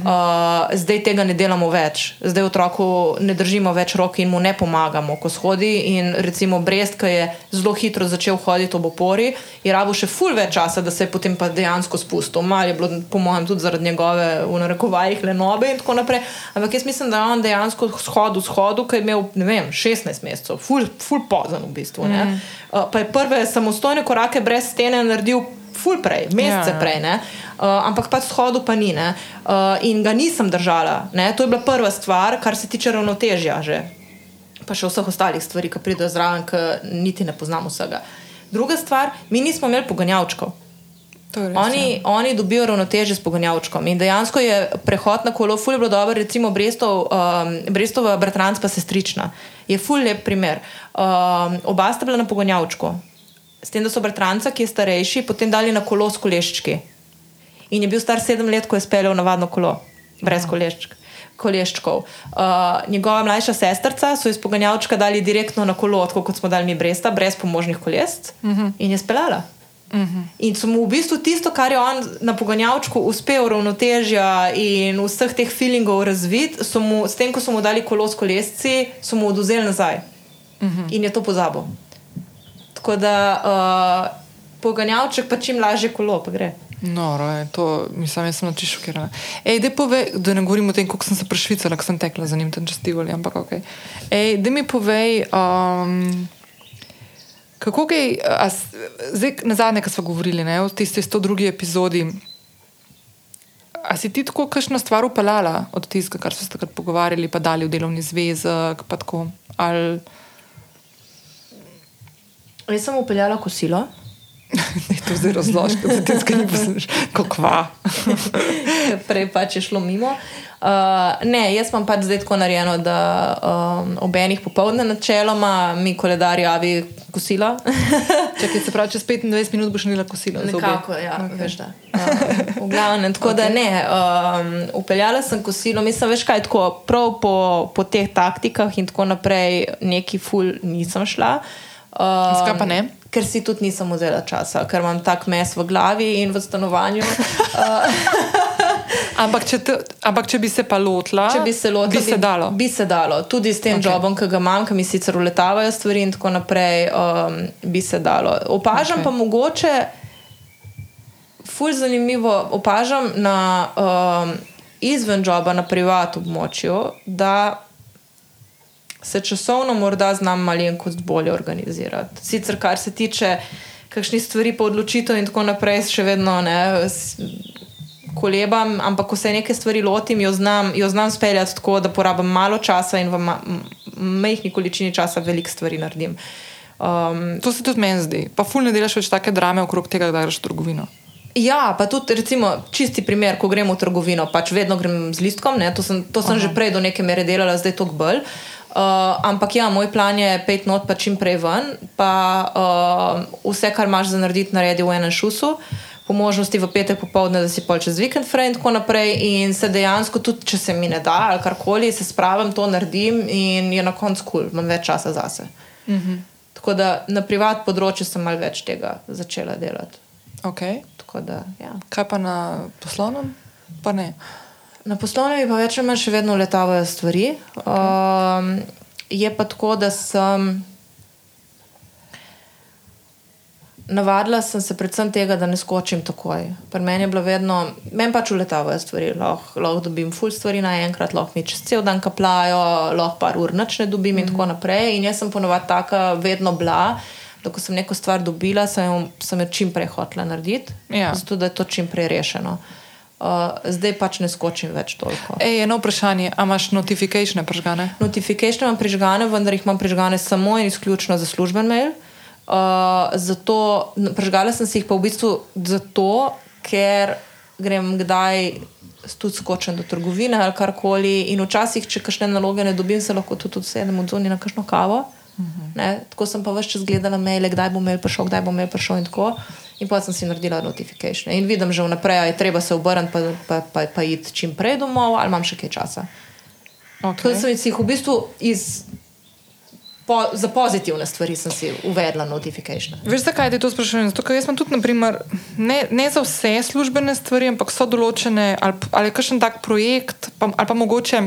zdaj tega ne delamo več, zdaj otroku ne držimo več roke in mu ne pomagamo, ko shodi. In recimo Brest, ki je zelo hitro začel hoditi ob opori, je rabo še ful več časa, da se je potem pa dejansko spustil. Mal je bilo, po mojem, tudi zaradi njegove, v narekovajih, lenobe in tako naprej. Ampak jaz mislim, da je on dejansko shodil, shodil, ker je imel, ne vem, 16 mesecev, ful, ful pozen v bistvu. Mm. Uh, pa je prve samostojne korake brez stene naredil ful prej, mesece Ja, ja. prej. ne. Uh, ampak pač shodu pa ni. ne. Uh, in ga nisem držala. Ne. To je bila prva stvar, kar se tiče ravnotežja. Že. Pa še vseh ostalih stvari, ki pridejo zraven, ki niti ne poznamo vsega. Druga stvar, mi nismo imeli poganjavčkov. res. Oni, ja. oni dobijo ravnoteže s poganjavčkom. In dejansko je prehod na kolo, ful je bilo dobro, recimo Brestov, um, Brestova bratranc pa sestrična. Je ful lep primer. Um, oba sta bila na poganjavčku. S tem, da so bratranca, ki je starejši, potem dali na kolo s koleščki. In je bil star sedem let, ko je speljal navadno kolo, brez koleščk. Koleščkov. Uh, njegova mlajša sestrca so iz poganjavčka dali direktno na kolo, tako kot smo dali mi Bresta, brez pomožnih koles, uh -huh. in je speljala. Uh -huh. In so mu v bistvu tisto, kar je on na poganjavčku uspel ravnotežja in vseh teh feelingov razviti, so mu, s tem, ko so mu dali kolo s kolesci, so mu oduzeli nazaj. Uh -huh. In je to pozabil. Tako da uh, poganjavček pa čim lažje kolo, pa gre. Noro je to, mislim, jaz sem na čisto šokirana. Ej, da povej, da ne govorim o tem, kako sem se prešvicala, ko sem tekla za njim tam čez Tivoli, ampak ok. Ej, da mi povej, um, kako s- zdaj na zadnje, ko smo govorili, ne, v tisti 102. epizodi, a si ti tako kakšno stvar upeljala od tistega, kar so se takrat pogovarjali, pa dali v delovni zvezek, pa tako, ali Jaz sem upeljala kosilo. ne to zdaj razložiš, da ti tega ne poslušaš, kakva. prej pač je šlo mimo. Uh, ne, jaz imam pač zdaj tako narejeno, da um, ob enih popovdne načeloma mi koledar javi kosila. Čakaj, se pravi, čez 25 minut boš nila kosilo. Nekako, ja, okay. veš da. Uh, v glavnem, tako okay. da ne, um, upeljala sem kosilo, mislim, veš kaj, tako prav po, po teh taktikah in tako naprej, neki ful nisem šla. Um, Zakaj pa ne? Ker si tudi nisem vzela časa, ker imam tak mes v glavi in v stanovanju. Uh, Ampak če, te, ampak če bi se pa lotila, Če bi se lotila, bi se dalo. Bi se dalo. Tudi s tem Ok. okay. jobom, ki ga imam, ki mi sicer uletavajo stvari in tako naprej, um, bi se dalo. Opažam Ok. okay. pa mogoče, fulj zanimivo, opažam na um, izven joba, na privat območju, da se časovno morda znam malenkost bolje organizirati. Sicer, kar se tiče kakšnih stvari, pa odločitev in tako naprej, še vedno ne. kolebam, ampak ko se neke stvari lotim, jo znam, jo znam speljati tako, da porabim malo časa in v ma majhni količini časa veliko stvari naredim. Um, To se tudi meni zdi. Pa ful ne delaš več take drame okrog tega, da greš v trgovino. Ja, pa tudi, recimo, čisti primer, ko gremo v trgovino, pač vedno grem z listkom, ne? to sem, to sem že prej do neke mere delala, zdaj to bolj. Uh, ampak ja, moj plan je pet not, pa čim prej ven, pa uh, vse, kar imaš za narediti, naredi v enem šusu. Po možnosti v petek popoldne, da si pol čez vikend, fraj in tako naprej. In se dejansko, tudi če se mi ne da ali karkoli, se spravim, to naredim in je na koncu kul, cool, imam več časa zase. Mm -hmm. Tako da na privat področju sem malo več tega začela delati. Okay. Da, ja. Kaj pa na poslovnem? Pa na poslovnem pa več ali manj še vedno letavajo stvari. Okay. Um, je pa tako, da sem. Navadila sem se predvsem tega, da ne skočim takoj. Pri meni je bilo vedno, meni pač uletavajo stvari, lahko, lahko dobim full stvari naenkrat, lahko mi čez cel dan kaplajo, lahko par ur noč ne dobim mm. in tako naprej. In jaz sem ponovadi taka, vedno bila, da ko sem neko stvar dobila, sem jo, sem jo čim prej hotela narediti, ja. zato da je to čim prej rešeno. Uh, zdaj pač ne skočim več toliko. Ej, eno vprašanje, ali imaš notifikacije prižgane? Notifikacije imam prižgane, vendar jih imam prižgane samo in izključno za služben mail. Uh, zato, prežgala sem si jih pa v bistvu zato, ker grem kdaj tudi skočen do trgovine ali karkoli. In včasih, če kakšne naloge ne dobim, se lahko tudi sedem odzoni na kakšno kavo. Uh mhm. -huh. Tako sem pa vse čas gledala maile, kdaj bo mail prišel, kdaj bo mail prišel in tako. In pa sem si naredila notifikacije. In vidim že vnaprej, da je treba se obrniti, pa, pa, pa, pa iti čim prej domov, ali imam še kaj časa. Okay. Tako sem jih v bistvu iz po, za pozitivne stvari sem si uvedla notifikacije. Veš, zakaj ti to sprašujem? Zato, ker jaz sem tudi, naprimer, ne, ne za vse službene stvari, ampak so določene ali, ali kakšen tak projekt, pa, ali pa mogoče.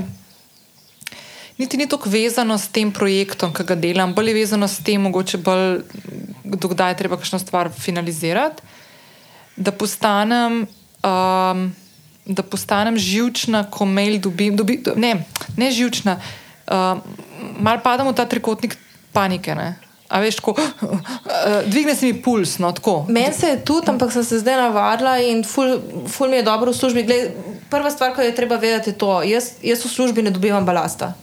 Niti ni tako vezano s tem projektom, ki ga delam, bolj je vezano s tem, mogoče bolj, kdaj je treba kakšno stvar finalizirati, da postanem, um, da postanem živčna, ko mail dobim. Dobi, do, ne, ne živčna. Uh, malo padamo v ta trikotnik panike. Ne? A veš, ko dvigne se mi puls. No, Meni se je tudi, ampak sem se zdaj navadila in ful, ful mi je dobro v službi. Gled, prva stvar, ki jo treba vedeti, je to, jaz, jaz v službi ne dobivam balasta.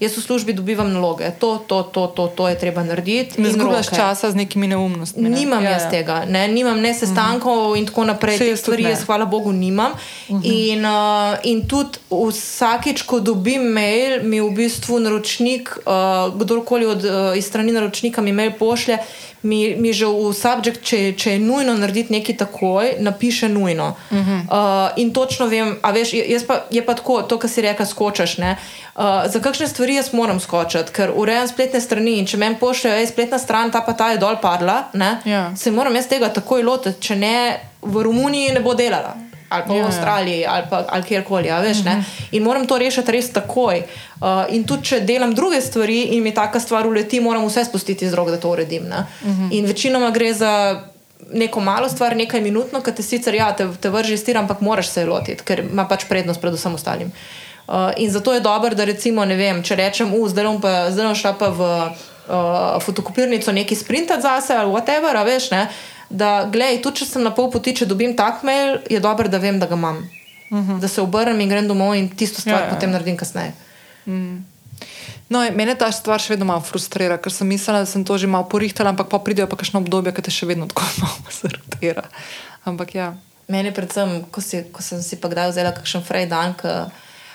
Jaz v službi dobivam naloge, to, to, to, to, to je treba narediti. Ne zgubiš časa z nekimi neumnostmi. Ne? Nimam ja, jaz ja. tega, ne? nimam ne sestankov uh -huh. in tako naprej. Te stvari jaz, hvala Bogu, nimam. Uh mhm. -huh. in, uh, in tudi vsakič, ko dobim mail, mi v bistvu naročnik, uh, kdorkoli od uh, strani naročnika mi mail pošlje mi, mi že v subjekt, če, če je nujno narediti nekaj takoj, napiše nujno. Uh -huh. uh, in točno vem, a veš, jaz pa, je pa tako, to, kar si rekel, skočiš. Uh, za kakšne stvari jaz moram skočiti, ker urejam spletne strani in če meni pošljejo, je spletna stran, ta pa ta je dol padla, ja. se moram jaz tega takoj lotiti, če ne v Romuniji ne bo delala ali pa v ja, ja. Avstraliji, ali, ali kjerkoli. Ja, veš, uh mhm. -huh. In moram to rešiti res takoj. Uh, in tudi, če delam druge stvari in mi taka stvar uleti, moram vse spustiti z rok, da to uredim. Uh mhm. -huh. In večinoma gre za. Neko malo stvar, nekaj minutno, ki te sicer ja, te, te vrže iz tira, ampak moraš se lotiti, ker ima pač prednost pred vsem ostalim. Uh, in zato je dobro, da recimo, ne vem, če rečem, uh, zdaj bom pa, šla pa v uh, fotokopirnico nekaj sprintati zase ali whatever, veš, ne, uh, da, gledaj, tudi če sem na pol poti, če dobim tak mail, je dobro, da vem, da ga imam. Uh mhm. -huh. Da se obrnem in grem domov in tisto stvar ja, ja. potem naredim kasneje. Mm. No, mene ta stvar še vedno malo frustrira, ker sem mislila, da sem to že malo porihtala, ampak pa pridejo pa kakšno obdobje, ki te še vedno tako malo frustrira. Ampak ja. Mene predvsem, ko, si, ko sem si pa kdaj vzela kakšen frej dan, ki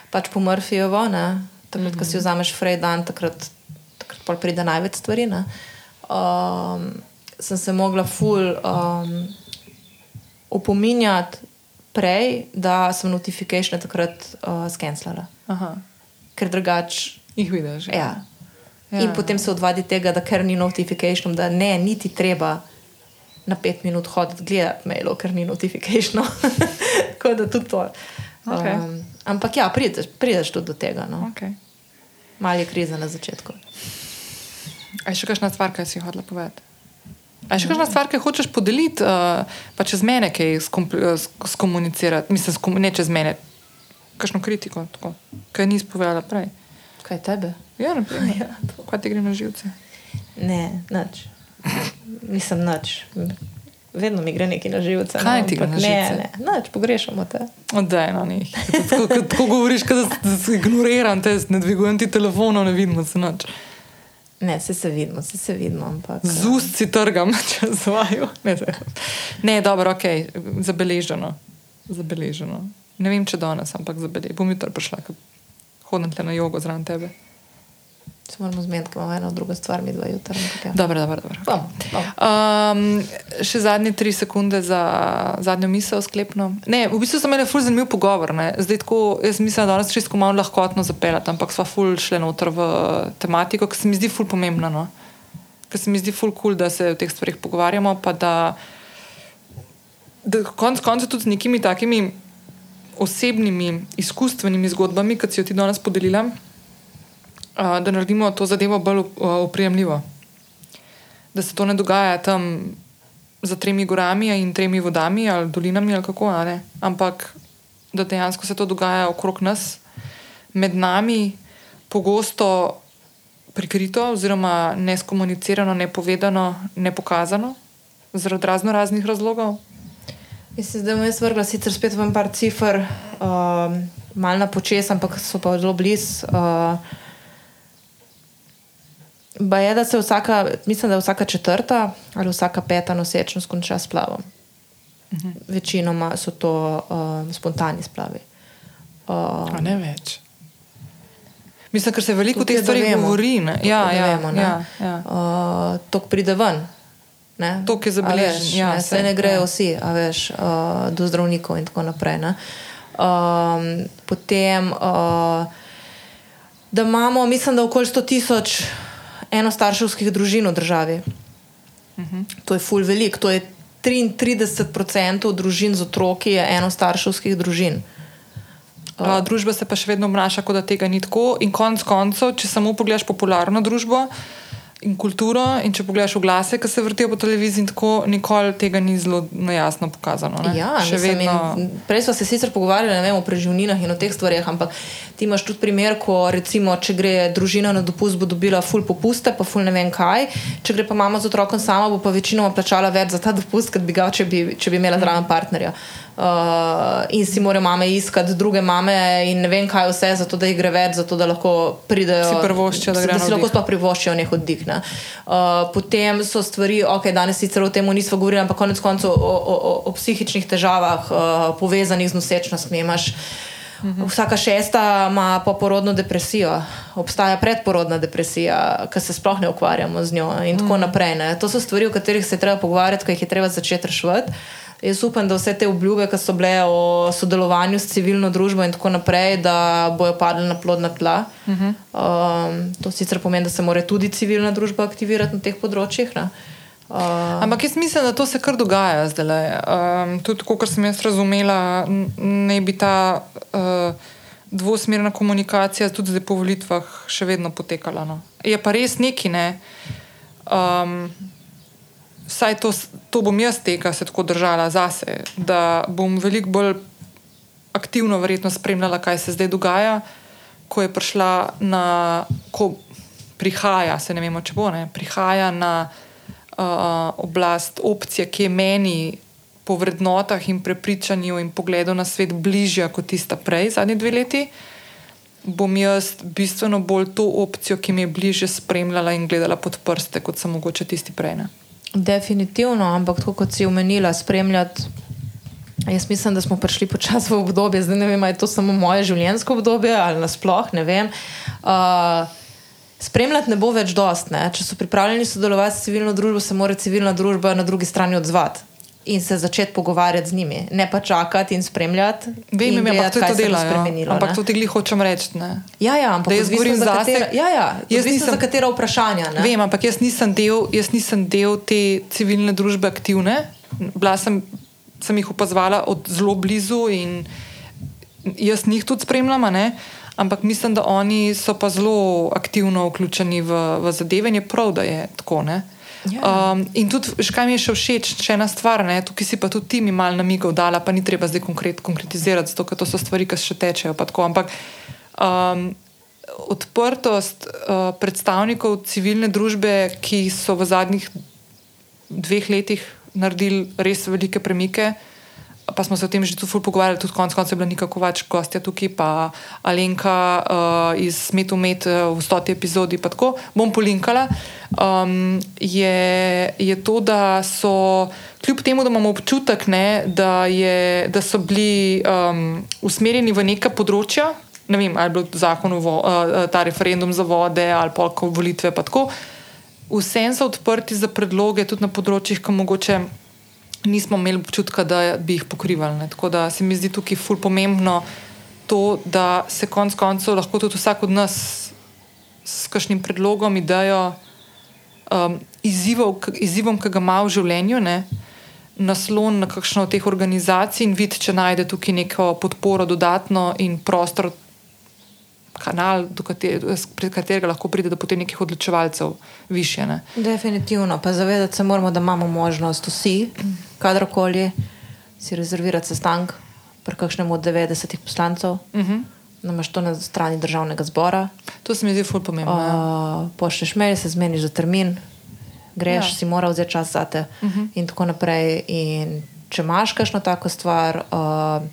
pač po Murphyju, takrat, mm -hmm. ko si mhm. vzameš frej dan, takrat, takrat pride največ stvari. Um, sem se mogla ful um, opominjati prej, da sem notifikacije takrat uh, skenslala. Ker drugače jih vidiš. Ja. Ja. In potem se odvadi tega, da ker ni notifikacije, da ne, niti treba. Na pet minut hoditi gledati mailo, ker ni notifikacije. Tako da tudi to. Okay. Um, ampak ja, prideš, prideš tudi do tega. No. Okay. Mal je kriza na začetku. A še kakšna stvar, kaj si hodila povedati? A še kakšna stvar, ki hočeš podeliti, uh, pa čez mene, kaj skomunicirati, mislim, skom, ne čez mene, kakšno kritiko, tako, kaj nisi povedala prej. Kaj tebe? Ja, ja kaj ti gre na živce? Ne, nič. Nisem nič. Vedno mi gre nekaj na živce. Kaj no, ti gre na živce? Ne, ne, nič, pogrešamo te. Odej, no, ni. Tako govoriš, da se ignoriram, te ne dvigujem ti telefonov, ne vidim se nič. Ne, se, se vidimo, se, se vidimo. Ampak, Z ust si trgam, če zvaju. Ne, ne dobro, ok, zabeleženo. zabeleženo. Ne vem, če danes, ampak zabeleženo. Bom jutri prišla, hodim tle na jogo zraven tebe. Se moramo zmeniti, ker imamo eno drugo stvar, mi dva jutra. Ja. Dobro, dobro, dobro. Bom, bom. Um, še zadnje tri sekunde za zadnjo misel, sklepno. Ne, v bistvu sem imel ful zanimiv pogovor. Ne. Zdaj, tako, jaz mislim, da danes čisto malo lahkotno zapeljati, ampak sva ful šle noter v tematiko, ki se mi zdi ful pomembna. No. Ker se mi zdi ful kul, cool, da se o teh stvarih pogovarjamo, pa da, da konc koncev tudi z nekimi takimi osebnimi, izkustvenimi zgodbami, kot si jo ti danes podelila, da naredimo to zadevo bolj oprijemljivo da se to ne dogaja tam za tremi gorami in tremi vodami ali dolinami ali kako, a ne? ampak da dejansko se to dogaja okrog nas, med nami, pogosto prikrito, oziroma neskomunicirano, nepovedano, nepokazano, zaradi razno raznih razlogov. Mislim, da bom jaz vrgla sicer spet v en par cifr, um, malo na počes, ampak so pa zelo blizu. Uh, Ba je, da se vsaka, mislim, da vsaka četrta ali vsaka peta nosečnost konča s plavom. Uh -huh. Večinoma so to uh, spontani splavi. Uh, A ne več. Mislim, ker se veliko teh stvari govori. Ne? Ja, ja, vemo, ne. ja, ja. uh, tok pride ven. Ne? Toliko je A zabeležen, ja, ne, saj ne grejo ja. vsi a veš, uh, do zdravnikov in tako naprej. ne. Um, potem, uh, da imamo, mislim, da okoli 100 tisoč enostarševskih družin v državi. Uh -huh. To je ful velik, to je 33% družin z otroki je enostarševskih družin. Uh, družba se pa še vedno obnaša, kot da tega ni tako. In konec koncev, če samo pogledaš popularno družbo in kulturo, in če pogledaš oglase, ki se vrtijo po televiziji, tako nikoli tega ni zelo na jasno pokazano. Ne? Ja, še mislim, vedno. in Prej smo se sicer pogovarjali vem, o preživninah in o teh stvarih, ampak ti imaš tudi primer, ko recimo, če gre družina na dopust, bo dobila ful popuste, pa ful ne vem kaj. Če gre pa mama z otrokom sama, bo pa večinoma plačala več za ta dopust, kot bi ga, če bi, če bi imela zraven partnerja. Uh, in si morajo mame iskati druge mame in ne vem kaj vse, zato da jih gre več, zato da lahko pridejo. Si privoščijo, da da si lahko sploh privoščijo nek oddih. Ne. Uh, potem so stvari, ok, danes sicer o tem nismo govorili, ampak konec koncev o, o, o, o psihičnih težavah, uh, povezanih z nosečnostmi. Imaš, Mhm. Vsaka šesta ima poporodno depresijo, obstaja predporodna depresija, ki se sploh ne ukvarjamo z njo, in Mhm. tako naprej. Ne. To so stvari, o katerih se je treba pogovarjati, ko jih je treba začeti reševati. Jaz upam, da vse te obljube, ki so bile o sodelovanju s civilno družbo in tako naprej, da bojo padle na plodna tla. Uh Mhm. -huh. um, to sicer pomeni, da se mora tudi civilna družba aktivirati na teh področjih. Ne? Uh, Ampak jaz mislim, da to se kar dogaja zdaj. Um, tudi, kot sem jaz razumela, naj bi ta uh, dvosmerna komunikacija tudi zdaj po volitvah še vedno potekala. No. Je pa res neki, ne. Um, Vsaj to, to bom jaz tega se tako držala zase, da bom veliko bolj aktivno verjetno spremljala, kaj se zdaj dogaja, ko je prišla na, ko prihaja, se ne vemo, če bo, ne, prihaja na uh, oblast opcija, ki je meni po vrednotah in prepričanju in pogledu na svet bližja kot tista prej, zadnji dve leti. Bom jaz bistveno bolj to opcijo, ki mi je bliže, spremljala in gledala pod prste, kot sem mogoče tisti prej. Ne? Definitivno, ampak tako kot si omenila, spremljati. Jaz mislim, da smo prišli počasi v obdobje, zdaj ne vem, ali je to samo moje življenjsko obdobje ali nasploh, ne vem. Uh, spremljati ne bo več dost. Ne? Če so pripravljeni sodelovati s civilno družbo, se mora civilna družba na drugi strani odzvati in se začeti pogovarjati z njimi, ne pa čakati in spremljati. Vem, in vem, ampak gledati, to je to delo. Ja. Ampak ne. to ti glih hočem reči. ne. Ja, ja, ampak jaz govorim za katera, ja, ja, Jaz nisem- za katera vprašanja. Ne? Vem, ampak jaz nisem, del, jaz nisem del te civilne družbe aktivne. Bila sem, sem jih opazovala od zelo blizu in jaz njih tudi spremljam. Ampak mislim, da oni so pa zelo aktivno vključeni v, v zadeve in je prav, da je tako. Ne? Ja. Um, in tudi, kaj mi je še všeč, še ena stvar, ne? tukaj si pa tudi ti mi malo namigov dala, pa ni treba zdaj konkret, konkretizirati, zato ker to so stvari, ki še tečejo. tako. Ampak um, odprtost uh, predstavnikov civilne družbe, ki so v zadnjih dveh letih naredili res velike premike, pa smo se o tem že tu ful pogovarjali, tudi konec koncev je bila Nika Kovač, gostja tukaj, pa Alenka uh, iz Smetu Met uh, v stoti epizodi, pa tako. Bom polinkala, um, je, je to, da so, kljub temu, da imamo občutek, ne, da, je, da so bili um, usmerjeni v neka področja, ne vem, ali je bil zakon, vo, uh, ta referendum za vode ali pa volitve, pa tako, vsem so odprti za predloge tudi na področjih, ki mogoče nismo imeli občutka, da bi jih pokrivali. Ne. Tako da se mi zdi tukaj ful pomembno to, da se konec koncev lahko tudi vsak od nas s kakšnim predlogom, idejo, um, izzivov, izzivom, ki ga ima v življenju, ne, naslon na kakšno od teh organizacij in vidi, če najde tukaj neko podporo dodatno in prostor kanal, katerega, pred katerega lahko pride do potem nekih odločevalcev više. Ne. Definitivno, pa zavedati se moramo, da imamo možnost vsi, kadarkoli, si rezervirati sestank pri kakšnem od 90 poslancev. Uh Mhm. -huh. Namaš to na strani državnega zbora. To se mi zdi ful pomembno. ja. Uh, pošlješ mail, se zmeniš za termin, greš, Ja. si mora vzeti čas za te uh -huh. in tako naprej. In če imaš kakšno tako stvar, uh,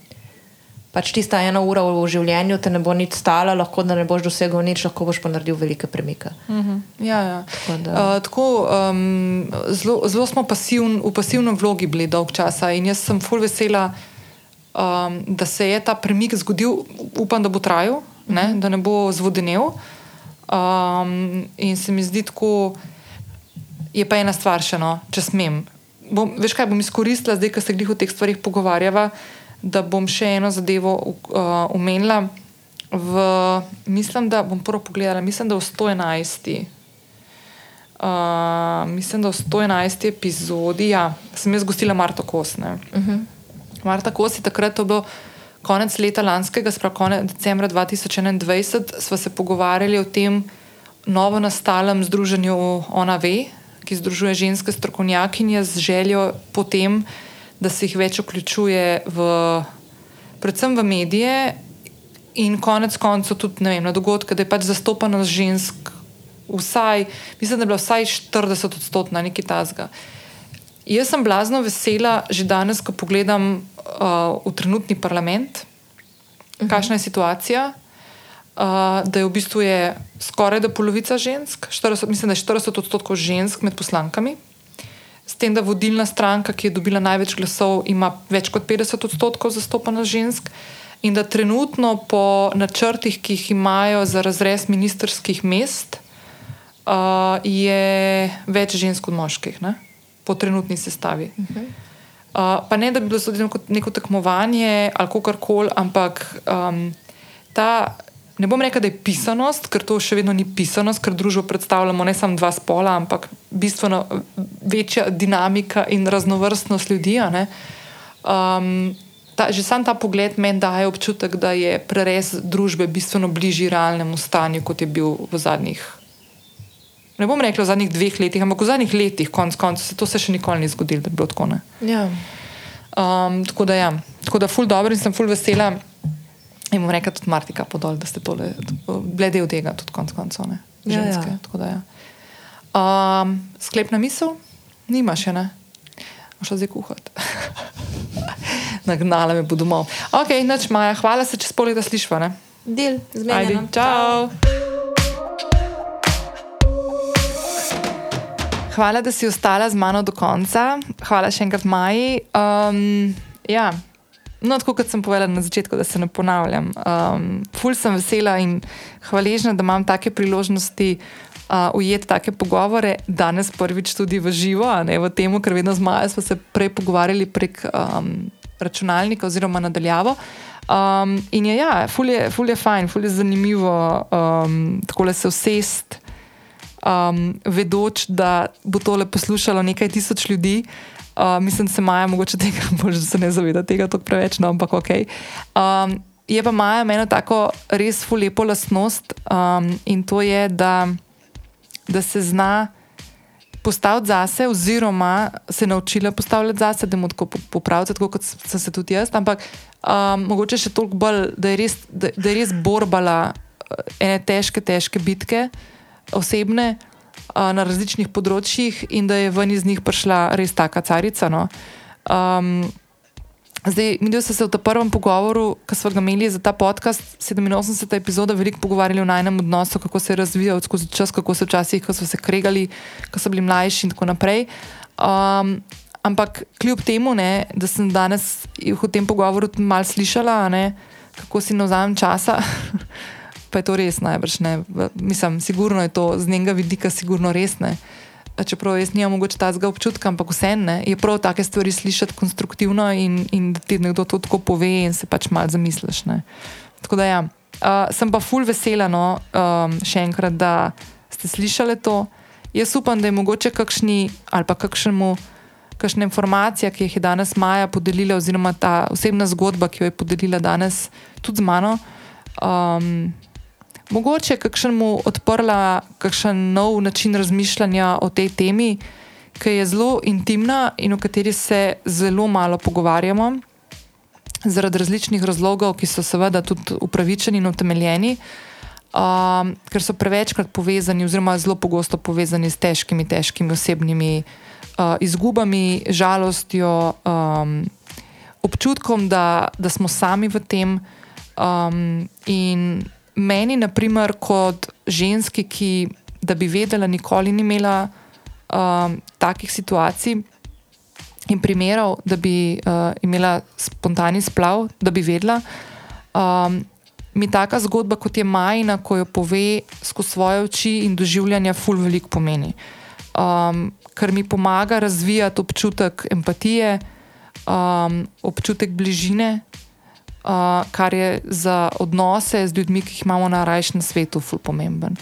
pač tista ena ura v življenju te ne bo nič stala, lahko da ne boš dosegel nič, lahko boš pa naredil velike premike. Mhm. Ja, ja. Tako da- Uh, tako, um, zelo, zelo smo pasivn, v pasivnem vlogi bili dolg časa in jaz sem ful vesela, um, da se je ta premik zgodil, upam, da bo trajal, ne, da ne bo zvodenel. Um, in se mi zdi tako, je pa ena stvar še, no, če smem. Bom, veš kaj bom izkoristila, zdaj, ko se glih o teh stvarih pogovarjava, da bom še eno zadevo uh, omenila. V, mislim, da bom prvo pogledala, mislim, da v 111. Uh, mislim, da v 111. epizodi ja, sem jaz gostila Marto Kos. Uh -huh. Marta Kos je takrat to bilo konec leta lanskega, spravo konec decembra 2021, sva se pogovarjali o tem novo nastalem združenju Ona Ve, ki združuje ženske strokovnjakinje z željo potem, da se jih več vključuje v, predvsem v medije in konec koncev tudi vem, na dogodke, da je pač zastopanost žensk vsaj, mislim, da je bila vsaj 40 odstotna, nekaj tasga. Jaz sem blazno vesela že danes, ko pogledam uh, v trenutni parlament, uh -huh. kakšna je situacija. Uh, da je v bistvu je skoraj da polovica žensk, 40, mislim, da je 40 odstotkov žensk med poslankami, s tem, da vodilna stranka, ki je dobila največ glasov, ima več kot 50 odstotkov zastopanost žensk, in da trenutno po načrtih, ki jih imajo za razrez ministerskih mest, uh, je več žensk od moških, ne? po trenutni sestavi. Uh -huh. uh, pa ne, da bi bilo to neko, neko tekmovanje ali kar koli, ampak um, ta. Ne bom rekel, da je pisanost, ker to še vedno ni pisanost, ker družbo predstavljamo ne samo dva spola, ampak bistveno večja dinamika in raznovrstnost ljudi. Um, ta, že sam ta pogled meni daje občutek, da je prerez družbe bistveno bližji realnemu stanju, kot je bil v zadnjih. Ne bom rekel v zadnjih dveh letih, ampak v zadnjih letih, konc koncev, se to se še nikoli ni zgodilo, da bi bilo tako. ne. Ja. Um, tako da, ja. tako da, ful dobro in sem ful vesela. In bom rekla tudi Martika podol, da ste tole, bile del tega, tudi konc koncev, ne. Ja, ja. Ženske. Tako da, ja. um, sklepna misel, nima še ne. Šla zdaj kuhati. Nagnala me bo domov. Ok, noč Maja, hvala se, čez pol leta slišva. Ne? Del, zmenjeno. čau. Hvala, da si ostala z mano do konca. Hvala še enkrat, Maji. Um, ja. No, tako kot sem povedala na začetku, da se ne ponavljam. Um, ful sem vesela in hvaležna, da imam take priložnosti uh, ujeti take pogovore, danes prvič tudi v živo, ne v tem, ker vedno z Majo smo se prej pogovarjali prek um, računalnika oziroma nadaljavo. Um, in je, ja, ful je, ful je fajn, ful je zanimivo um, tako le se usest, um, vedoč, da bo tole poslušalo nekaj tisoč ljudi. Uh, mislim, da se Maja mogoče tega bolj se ne zaveda, tega tako preveč, no, ampak ok. Um, je pa Maja eno tako res fulepo lastnost um, in to je, da, da se zna postaviti zase, oziroma se naučila postavljati zase, da mu tako po- popraviti, tako kot sem se tudi jaz. Ampak um, mogoče še toliko bolj, da je res, da, da je res borbala eh, ene težke, težke bitke, osebne, uh, na različnih področjih in da je ven iz njih prišla res taka carica. No. Um, Zdaj, mi smo se v tem prvem pogovoru, ki smo ga imeli za ta podcast, 87. epizoda, veliko pogovarjali o najnem odnosu, kako se je razvijal skozi čas, kako so včasih, ko so se kregali, ko so bili mlajši in tako naprej. Um, ampak kljub temu, ne, da sem danes v tem pogovoru malo slišala, ne, kako si navzamem časa, pa je to res najbrž ne. Mislim, sigurno je to z njenega vidika, sigurno res ne čeprav jaz nimam mogoče tazga občutka, ampak vseeno je prav take stvari slišati konstruktivno in, in da ti nekdo to tako pove in se pač malo zamisliš. Ne. Tako da ja, uh, sem pa full vesela, no, um, še enkrat, da ste slišali to. Jaz upam, da je mogoče kakšni ali pa kakšnemu. Kakšna informacija, ki jih je danes Maja podelila, oziroma ta osebna zgodba, ki jo je podelila danes tudi z mano, um, mogoče kakšnemu odprla kakšen nov način razmišljanja o tej temi, ki je zelo intimna in o kateri se zelo malo pogovarjamo, zaradi različnih razlogov, ki so seveda tudi upravičeni in utemeljeni, um, ker so prevečkrat povezani, oziroma zelo pogosto povezani s težkimi, težkimi osebnimi uh, izgubami, žalostjo, um, občutkom, da, da smo sami v tem. Um, in meni, naprimer, kot ženski, ki da bi vedela, nikoli ni imela um, takih situacij in primerov, da bi uh, imela spontani splav, da bi vedela. Um, mi taka zgodba, kot je Majna, ko jo pove skozi svoje oči in doživljanja, ful veliko pomeni. Um, ker mi pomaga razvijati občutek empatije, um, občutek bližine, uh, kar je za odnose z ljudmi, ki jih imamo na rajšem svetu, ful pomemben.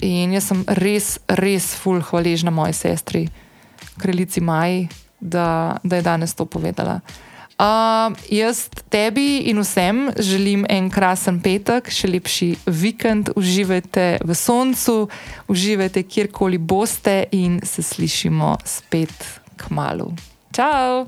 In jaz sem res, res ful hvaležna moji sestri, kraljici Maji, da, da je danes to povedala. Uh, jaz tebi in vsem želim en krasen petek, še lepši vikend, uživajte v soncu, uživajte kjerkoli boste in se slišimo spet k malu. Ciao!